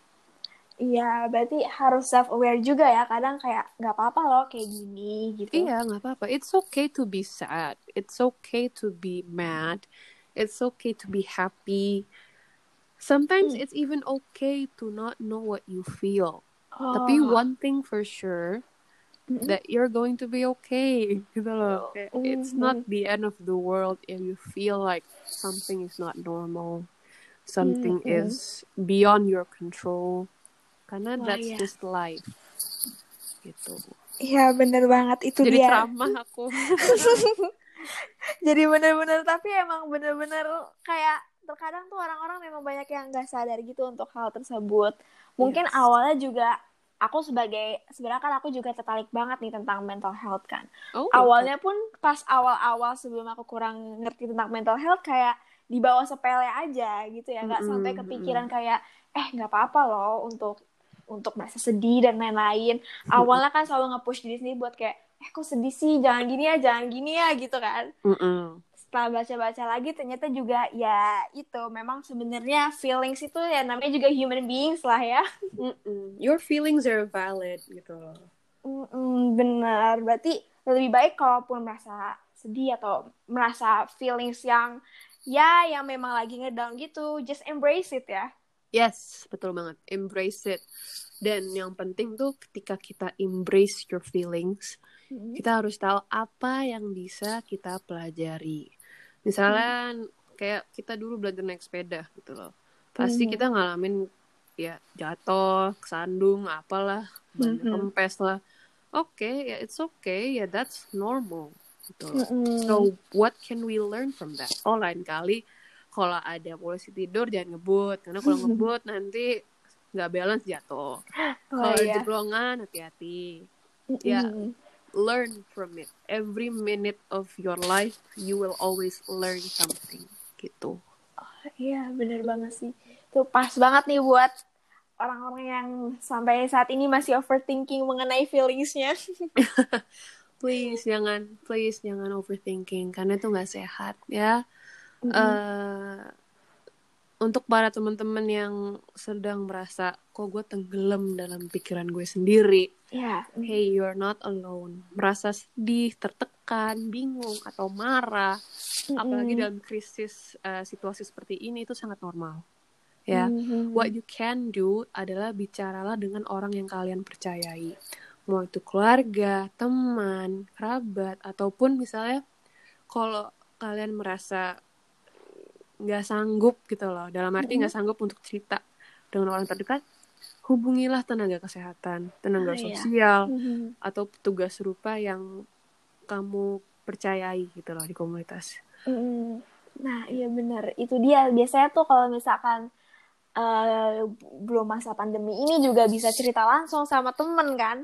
Iya, berarti harus self aware juga ya. Kadang kayak nggak apa-apa loh kayak gini gitu. iya nggak apa-apa it's okay to be sad it's okay to be mad it's okay to be happy sometimes Hmm. it's even okay to not know what you feel Oh. tapi one thing for sure that you're going to be okay gitu loh it's not the end of the world if you feel like something is not normal something Mhm. is beyond your control karena Wah, that's iya. just life gitu Iya bener banget itu jadi dia. ceramah aku Jadi bener-bener tapi emang bener-bener kayak terkadang tuh orang-orang memang banyak yang nggak sadar gitu untuk hal tersebut. Mungkin Yes. awalnya juga aku sebagai sebenarnya kan aku juga tertarik banget nih tentang mental health kan. oh Awalnya pun pas awal-awal sebelum aku kurang ngerti tentang mental health kayak dibawa sepele aja gitu ya, nggak Mm-mm, sampai kepikiran kayak eh nggak apa-apa loh untuk untuk merasa sedih dan lain-lain. Awalnya kan selalu nge-push diri sendiri buat kayak eh kok sedih sih, jangan gini ya, jangan gini ya gitu kan. Mm-mm. Setelah baca-baca lagi ternyata juga ya itu memang sebenarnya feelings itu ya namanya juga human beings lah ya. Mm-mm. your feelings are valid gitu Mm-mm, bener, berarti lebih baik kalaupun merasa sedih atau merasa feelings yang ya yang memang lagi ngedown gitu, just embrace it ya. Yes, betul banget. Embrace it. Dan yang penting tuh ketika kita embrace your feelings, kita harus tahu apa yang bisa kita pelajari. Misalnya kayak kita dulu belajar naik sepeda gitu loh. Pasti Mhm. kita ngalamin ya jatuh, kesandung, apalah, banyak Mhm. kempes lah. Oke, ya it's okay, ya that's normal gitu loh. Mm-mm. So what can we learn from that? Oh lain kali kalau ada polisi tidur jangan ngebut karena kalau ngebut nanti nggak balance jatuh. Oh, Kalau iya. jeblongan hati-hati. ya. Mm-mm. Learn from it. Every minute of your life you will always learn something gitu. Iya, bener banget sih. Itu pas banget nih buat orang-orang yang sampai saat ini masih overthinking mengenai feelingsnya. Please jangan please jangan overthinking karena itu nggak sehat ya. Eh untuk para teman-teman yang sedang merasa kok gue tenggelam dalam pikiran gue sendiri, Ya, hey you're not alone. Merasa sedih, tertekan bingung atau marah, Mm-mm. apalagi dalam krisis uh, situasi seperti ini itu sangat normal. Ya, Mhm. what you can do adalah bicaralah dengan orang yang kalian percayai. Mau itu keluarga, teman, kerabat, ataupun misalnya kalau kalian merasa nggak sanggup gitu loh, dalam arti nggak sanggup untuk cerita dengan orang terdekat, hubungilah tenaga kesehatan, tenaga Ah, iya. sosial, Mhm. atau petugas serupa yang kamu percayai gitu loh di komunitas. Mm, Nah, iya benar. Itu dia. Biasanya tuh kalau misalkan eh, belum masa pandemi ini juga bisa cerita langsung sama temen kan?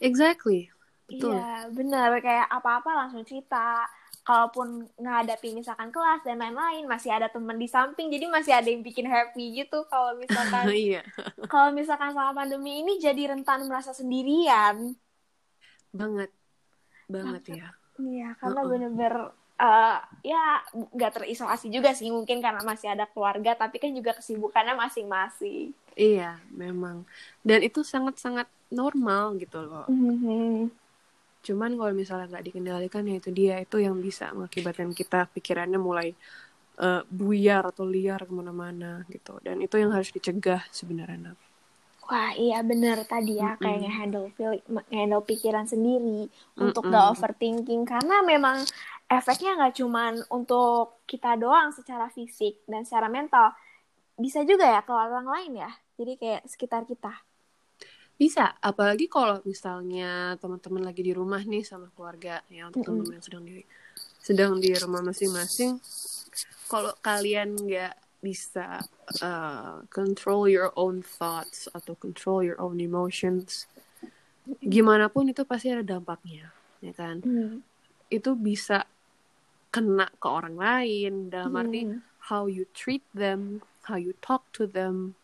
Exactly, betul. Iya, benar. Kayak apa-apa langsung cerita. Kalaupun ngadapi misalkan kelas dan lain-lain, masih ada temen di samping, jadi masih ada yang bikin happy gitu. Kalau misalkan Iya, kalau misalkan sama pandemi ini jadi rentan merasa sendirian. banget, banget ya. Iya, karena bener-bener eh, ya nggak terisolasi juga sih mungkin karena masih ada keluarga, tapi kan juga kesibukannya masing-masing. Iya, memang. Dan itu sangat-sangat normal gitu loh. Mhm. Cuman kalau misalnya nggak dikendalikan ya itu dia itu yang bisa mengakibatkan kita pikirannya mulai eh, buyar atau liar ke mana-mana gitu. Dan itu yang harus dicegah sebenarnya. Wah, iya bener tadi ya Mm-mm. kayak nge-handle feel- nge-handle pikiran sendiri untuk Mm-mm. gak overthinking karena memang efeknya nggak cuman untuk kita doang secara fisik dan secara mental, bisa juga ya ke orang lain ya. Jadi kayak sekitar kita. Bisa, apalagi kalau misalnya teman-teman lagi di rumah nih sama keluarga ya untuk Mm-mm. teman-teman yang sedang di sedang di rumah masing-masing. Kalau kalian nggak bisa uh, control your own thoughts atau control your own emotions, gimana pun itu pasti ada dampaknya, ya kan? Hmm. Itu bisa kena ke orang lain dalam arti Hmm. how you treat them, how you talk to them.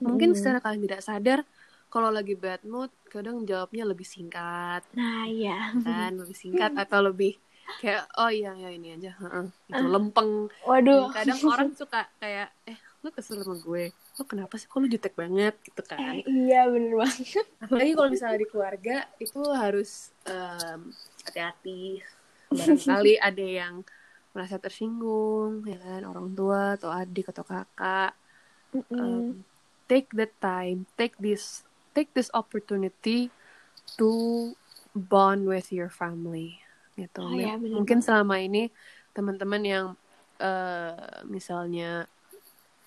Mungkin Hmm. secara kalian tidak sadar kalau lagi bad mood kadang jawabnya lebih singkat Nah, iya. kan lebih singkat atau lebih kayak oh iya ya ini aja heeh. gitu lempeng Waduh. Dan kadang orang suka kayak eh lu kesel sama gue lu kenapa sih kok lu jutek banget gitu kan Eh, iya bener banget. apalagi kalau misalnya di keluarga itu harus em, hati-hati barangkali ada yang merasa tersinggung ya kan orang tua atau adik atau kakak Mm-mm. um, take the time, take this take this opportunity to bond with your family gitu. Oh, ya, bener Mungkin selama ini teman-teman yang eh, misalnya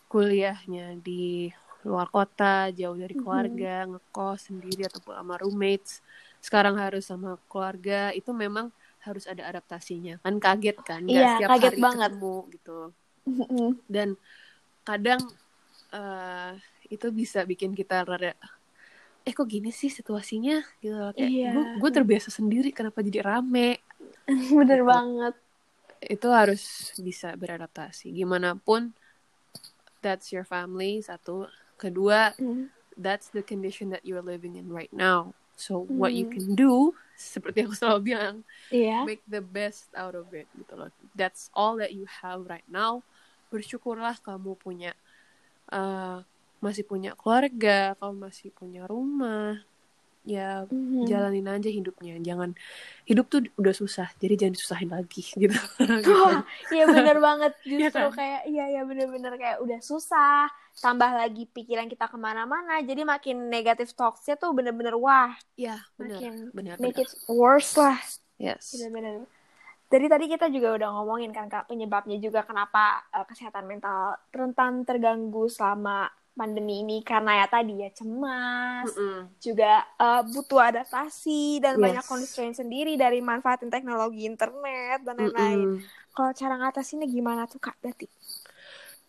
kuliahnya di luar kota, jauh dari Mhm. keluarga, ngekos sendiri ataupun sama roommates, sekarang harus sama keluarga, itu memang harus ada adaptasinya. Kan kaget kan, Iya, setiap kaget hari banget. ketemu gitu Mm-mm. dan kadang eh, itu bisa bikin kita rada eh kok gini sih situasinya gitu loh. kayak Iya. gue gue terbiasa sendiri kenapa jadi rame Bener Gitu. banget. itu harus bisa beradaptasi gimana pun that's your family satu kedua Mm. that's the condition that you're living in right now so what you Hmm. can do seperti yang aku selalu bilang Iya. make the best out of it gitu loh. That's all that you have right now. Bersyukurlah kamu punya uh, masih punya keluarga, kamu masih punya rumah. Ya Mhm. jalanin aja hidupnya. Jangan hidup tuh udah susah, jadi jangan disusahin lagi gitu. Wah, iya bener banget. Justru Iya kan? kayak, iya iya bener-bener kayak udah susah. Tambah lagi pikiran kita ke mana-mana. Jadi makin negatif talksnya tuh bener-bener wah. ya benar, Makin benar, Make it worse lah. Yes. Bener-bener. Dari tadi kita juga udah ngomongin kan kak penyebabnya juga kenapa eh, kesehatan mental rentan terganggu selama pandemi ini karena ya tadi ya cemas, Mm-mm. juga eh, butuh adaptasi dan Yes. banyak constraint sendiri dari manfaatin teknologi internet dan lain-lain. Mm-mm. Kalau cara ngatasinnya gimana tuh kak berarti?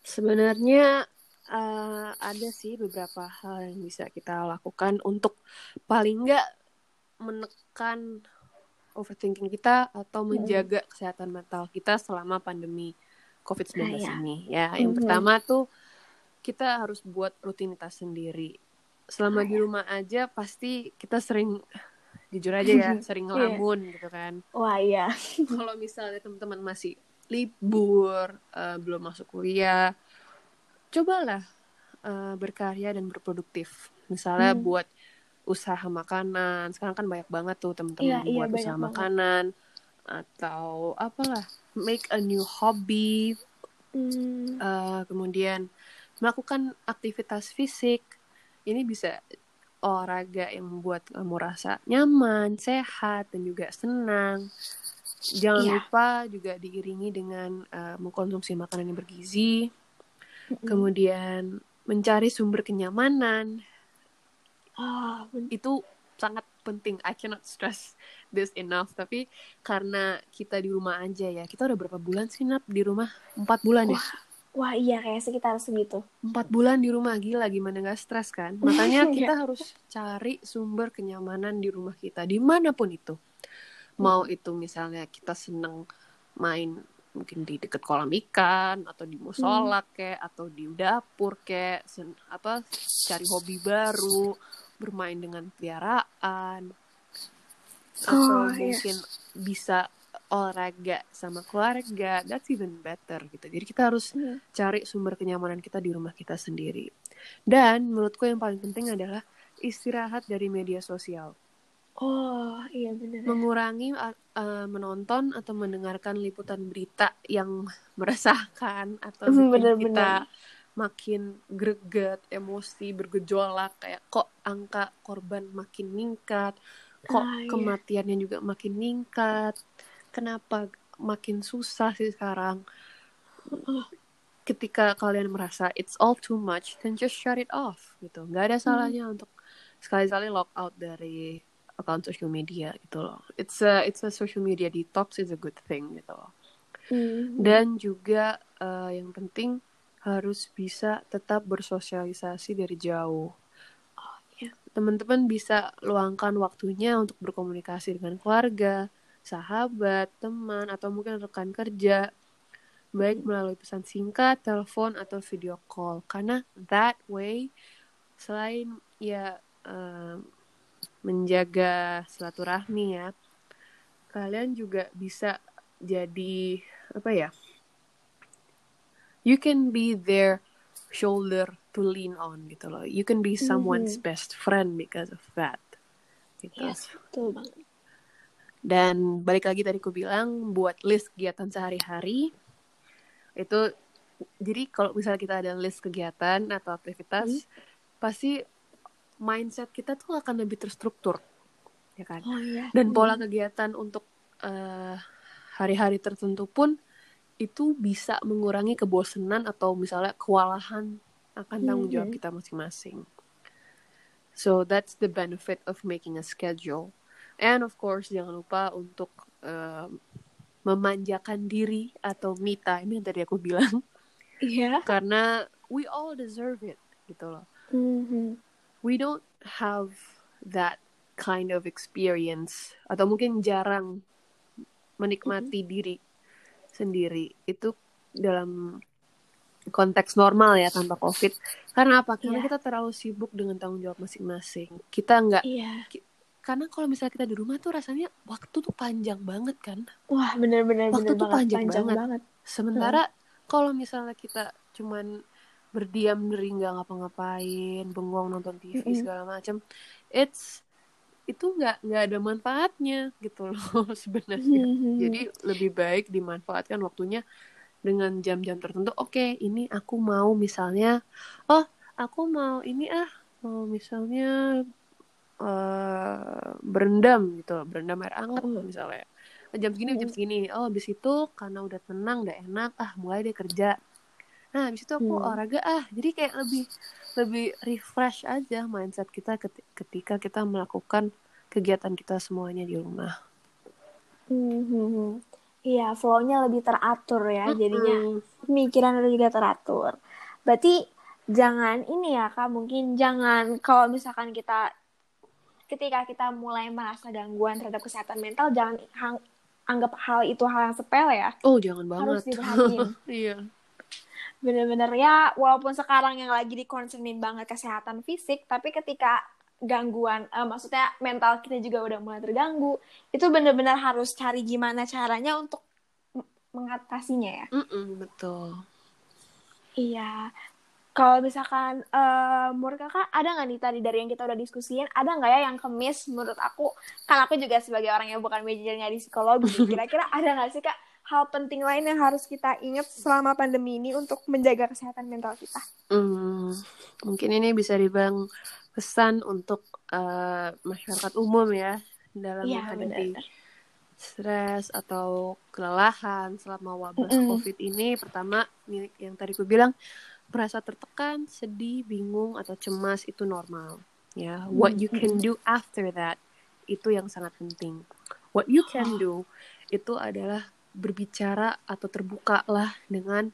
Sebenarnya eh, ada sih beberapa hal yang bisa kita lakukan untuk paling nggak menekan overthinking kita atau menjaga kesehatan mental kita selama pandemi COVID-19 Ah, iya. ini. Ya, yang Mhm. pertama tuh kita harus buat rutinitas sendiri. Selama di iya. rumah aja pasti kita sering jujur aja ya, sering Iya. ngelamun gitu kan Wah iya. kalau misalnya teman-teman masih libur, eh, belum masuk kuliah, cobalah eh, berkarya dan berproduktif. Misalnya Hmm. buat usaha makanan. Sekarang kan banyak banget tuh teman-teman Iya, iya, buat banyak usaha banget. makanan atau apalah make a new hobby Hmm. uh, kemudian melakukan aktivitas fisik ini bisa olahraga yang membuat kamu rasa nyaman sehat dan juga senang jangan Iya. lupa juga diiringi dengan uh, mengkonsumsi makanan yang bergizi kemudian mencari sumber kenyamanan ben- itu sangat penting. I cannot stress this enough. Tapi karena kita di rumah aja ya, kita udah berapa bulan sih Nap di rumah? Empat bulan ya? Wah iya kayak sekitar segitu. Empat bulan di rumah gila gimana nggak stres kan? Makanya Iya. kita harus cari sumber kenyamanan di rumah kita di mana pun itu. Mau itu misalnya kita seneng main mungkin di deket kolam ikan atau di musola kek atau di dapur kek sen- apa cari hobi baru bermain dengan peliharaan atau Oh, iya. mungkin bisa olahraga sama keluarga that's even better gitu jadi kita harus Hmm. cari sumber kenyamanan kita di rumah kita sendiri dan menurutku yang paling penting adalah istirahat dari media sosial Oh iya bener. mengurangi uh, menonton atau mendengarkan liputan berita yang meresahkan atau Hmm, bikin bener-bener. kita makin greget, emosi, bergejolak kayak kok angka korban makin meningkat, kok Ah, iya. kematiannya juga makin meningkat, kenapa makin susah sih sekarang? Ketika kalian merasa it's all too much, then just shut it off gitu. Nggak ada salahnya untuk sekali-sekali log out dari account social media gitu loh. It's a it's a social media detox is a good thing gitu loh. Hmm. Dan juga eh, yang penting harus bisa tetap bersosialisasi dari jauh. iya. Teman-teman bisa luangkan waktunya untuk berkomunikasi dengan keluarga, sahabat, teman, atau mungkin rekan kerja. Baik melalui pesan singkat, telepon, atau video call. Karena that way, selain ya eh, menjaga silaturahmi ya, kalian juga bisa jadi apa ya? You can be their shoulder to lean on gitu loh. You can be someone's best friend because of that. Gitu. Yes betul banget. Dan balik lagi tadi aku bilang buat list kegiatan sehari-hari itu jadi kalau misalnya kita ada list kegiatan atau aktivitas pasti mindset kita tuh akan lebih terstruktur ya kan Oh iya. dan pola kegiatan untuk eh, hari-hari tertentu pun itu bisa mengurangi kebosanan atau misalnya kewalahan akan tanggung jawab Mhm. kita masing-masing. So that's the benefit of making a schedule. And of course jangan lupa untuk eh, memanjakan diri atau me time yang tadi aku bilang Iya. karena we all deserve it gitu loh Mhm. we don't have that kind of experience atau mungkin jarang menikmati diri sendiri itu dalam konteks normal ya tanpa covid karena apa karena Iya. kita terlalu sibuk dengan tanggung jawab masing-masing kita nggak Iya. Karena kalau misalnya kita di rumah tuh rasanya waktu tuh panjang banget kan Wah bener-bener Waktu bener tuh banget. panjang banget. sementara Hmm. kalau misalnya kita cuman berdiam diri nggak ngapa-ngapain bengong nonton TV Mm-mm. segala macam it's itu nggak nggak ada manfaatnya gitu loh sebenarnya Mhm. jadi lebih baik dimanfaatkan waktunya dengan jam-jam tertentu oke ini aku mau misalnya oh aku mau ini ah mau misalnya eh berendam gitu berendam air hangat misalnya. Jam segini jam segini. Oh habis itu karena udah tenang udah enak ah mulai deh kerja. Nah habis itu aku Hmm. olahraga ah. Jadi kayak lebih lebih refresh aja mindset kita keti- ketika kita melakukan kegiatan kita semuanya di rumah. Mhm. Iya, flow-nya lebih teratur ya, jadinya pemikiran lu juga teratur. Berarti jangan ini ya kak, mungkin jangan kalau misalkan kita ketika kita mulai merasa gangguan terhadap kesehatan mental, jangan hang- anggap hal itu hal yang sepele ya. oh jangan Harus banget diperhatiin. iya Bener-bener ya, walaupun sekarang yang lagi dikonsernin banget kesehatan fisik, tapi ketika gangguan, eh, maksudnya mental kita juga udah mulai terganggu, itu bener-bener harus cari gimana caranya untuk mengatasinya ya. Mm-mm, betul Iya. Kalau misalkan uh, menurut kakak ada nggak nih tadi dari yang kita udah diskusiin, ada nggak ya yang kemis menurut aku? Kan aku juga sebagai orang yang bukan majornya di psikologi, kira-kira ada nggak sih kak hal penting lain yang harus kita ingat selama pandemi ini untuk menjaga kesehatan mental kita? Hmm, mungkin ini bisa dibilang pesan untuk uh, masyarakat umum ya dalam ya, menghadapi stres atau kelelahan selama wabah mm -hmm. COVID ini. Pertama, yang tadi aku bilang merasa tertekan, sedih, bingung atau cemas itu normal. Ya, what you can do after that itu yang sangat penting. What you can do itu adalah berbicara atau terbuka lah dengan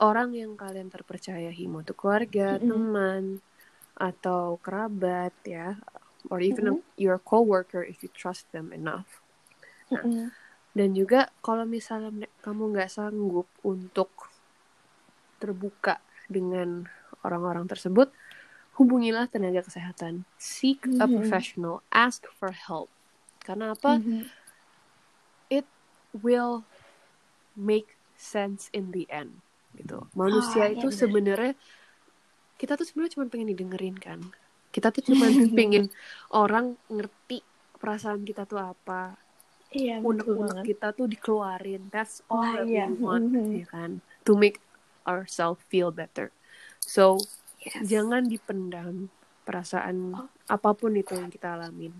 orang yang kalian terpercayai, mau itu keluarga, mm -hmm. teman, atau kerabat ya, or even mm -hmm. your coworker if you trust them enough. Nah, mm -hmm. dan juga kalau misalnya kamu nggak sanggup untuk terbuka dengan orang-orang tersebut, hubungilah tenaga kesehatan. Seek mm -hmm. a mm-hmm. professional, ask for help. Karena apa? Mm -hmm. It will make sense in the end. Gitu. Manusia oh, itu ya sebenarnya kita tuh sebenarnya cuma pengen didengerin kan. Kita tuh cuma pengen orang ngerti perasaan kita tuh apa. Iya, unek-unek kita tuh dikeluarin. That's all oh, that iya. we want, mm -hmm. ya kan? To make ourselves feel better. So yes. jangan dipendam perasaan oh. apa pun itu yang kita alamin.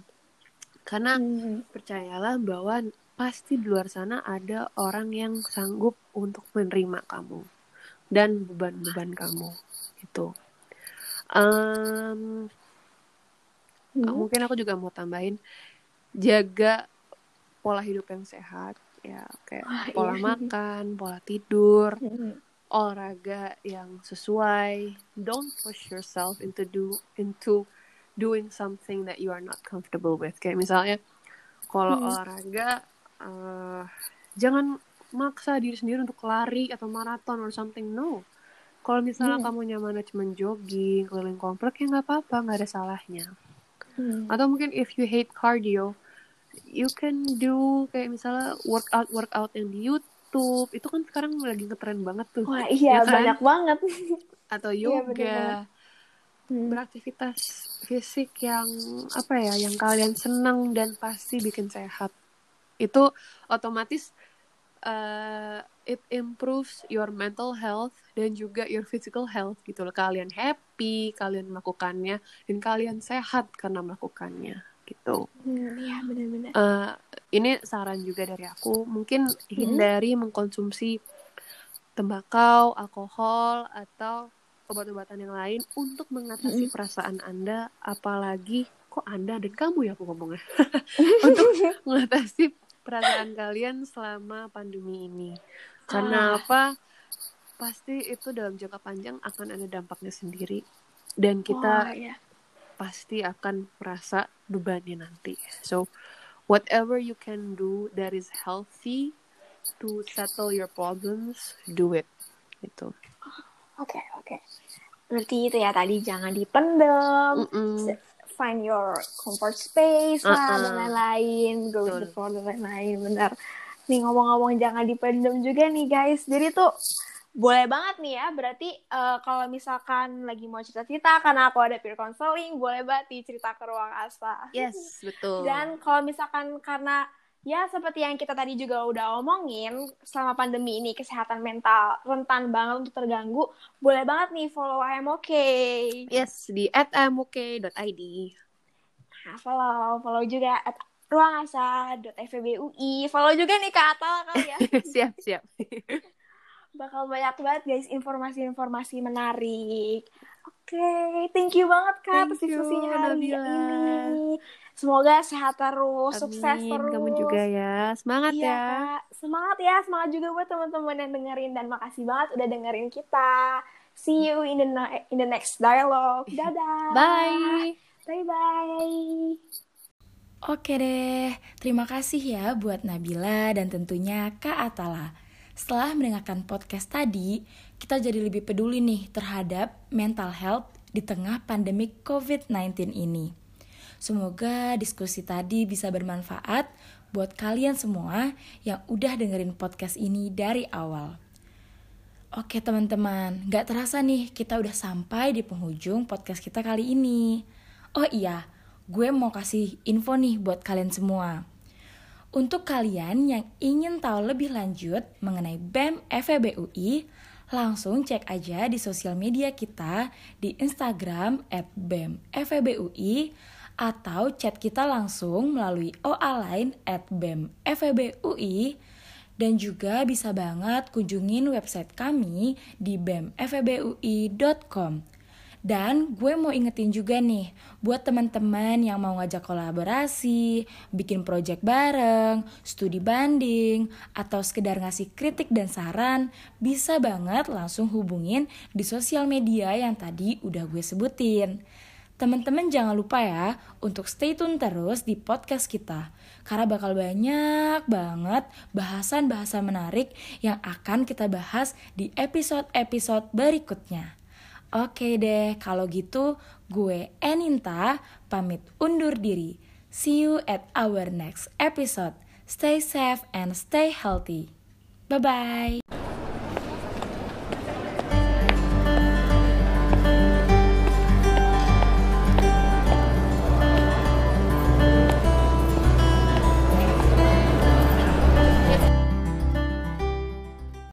Karena hmm. percayalah bahwa pasti di luar sana ada orang yang sanggup untuk menerima kamu dan beban-beban kamu itu. Um, hmm. Mungkin aku juga mau tambahin jaga pola hidup yang sehat ya kayak oh, pola iya. makan, pola tidur, hmm olahraga yang sesuai. Don't push yourself into do into doing something that you are not comfortable with. Kayak misalnya kalau hmm. olahraga uh, jangan maksa diri sendiri untuk lari atau maraton or something. No. Kalau misalnya hmm. kamu nyaman cuma jogging, keliling komplek ya nggak apa-apa, nggak ada salahnya. Hmm. Atau mungkin if you hate cardio, you can do kayak misalnya workout workout yang di YouTube YouTube. Itu kan sekarang lagi ngetren banget tuh. Wah iya ya kan? banyak banget. Atau iya, yoga iya, hmm. beraktivitas fisik yang apa ya yang kalian senang dan pasti bikin sehat. Itu otomatis uh, it improves your mental health dan juga your physical health gitu loh. Kalian happy kalian melakukannya dan kalian sehat karena melakukannya gitu. Hmm, iya hmm, benar-benar. Uh, ini saran juga dari aku, mungkin hmm. hindari hmm. mengkonsumsi tembakau, alkohol atau obat-obatan yang lain untuk mengatasi hmm. perasaan Anda, apalagi kok Anda dan kamu ya aku ngomongnya, untuk mengatasi perasaan kalian selama pandemi ini. Karena ah. apa? Pasti itu dalam jangka panjang akan ada dampaknya sendiri dan kita oh, yeah pasti akan merasa bebannya nanti. So, whatever you can do that is healthy to settle your problems, do it. Itu. Oke, okay, oke. Okay. Berarti itu ya tadi jangan dipendam. Mm -mm. Find your comfort space uh -uh. lah dan lain-lain, go with the flow dan lain-lain. Benar. Nih ngomong-ngomong jangan dipendam juga nih guys. Jadi tuh boleh banget nih ya berarti uh, kalau misalkan lagi mau cerita-cerita karena aku ada peer counseling boleh banget cerita ke ruang asa yes betul. Dan kalau misalkan karena ya seperti yang kita tadi juga udah omongin selama pandemi ini kesehatan mental rentan banget untuk terganggu boleh banget nih follow I'm okay yes di at id nah follow follow juga at ruangasa.fbui follow juga nih kak Atal kali ya. Siap siap bakal banyak banget guys informasi-informasi menarik. Oke, okay, thank you banget kak atas diskusinya hari ini. Semoga sehat terus, Amin. sukses terus. Kamu juga ya, semangat iya, ya. Kak. Semangat ya, semangat juga buat teman-teman yang dengerin dan makasih banget udah dengerin kita. See you in the in the next dialogue. Dadah. Bye. Bye bye. Oke deh, terima kasih ya buat Nabila dan tentunya Kak Atala. Setelah mendengarkan podcast tadi, kita jadi lebih peduli nih terhadap mental health di tengah pandemi COVID-19 ini. Semoga diskusi tadi bisa bermanfaat buat kalian semua yang udah dengerin podcast ini dari awal. Oke teman-teman, gak terasa nih kita udah sampai di penghujung podcast kita kali ini. Oh iya, gue mau kasih info nih buat kalian semua. Untuk kalian yang ingin tahu lebih lanjut mengenai BEM FEB UI, langsung cek aja di sosial media kita di Instagram at BEM FEB UI atau chat kita langsung melalui OA line at BEM FEB UI dan juga bisa banget kunjungin website kami di bemfebui.com. Dan gue mau ingetin juga nih, buat teman-teman yang mau ngajak kolaborasi, bikin project bareng, studi banding, atau sekedar ngasih kritik dan saran, bisa banget langsung hubungin di sosial media yang tadi udah gue sebutin. Teman-teman jangan lupa ya untuk stay tune terus di podcast kita karena bakal banyak banget bahasan-bahasan menarik yang akan kita bahas di episode-episode berikutnya. Oke deh, kalau gitu gue Eninta pamit undur diri. See you at our next episode. Stay safe and stay healthy. Bye-bye.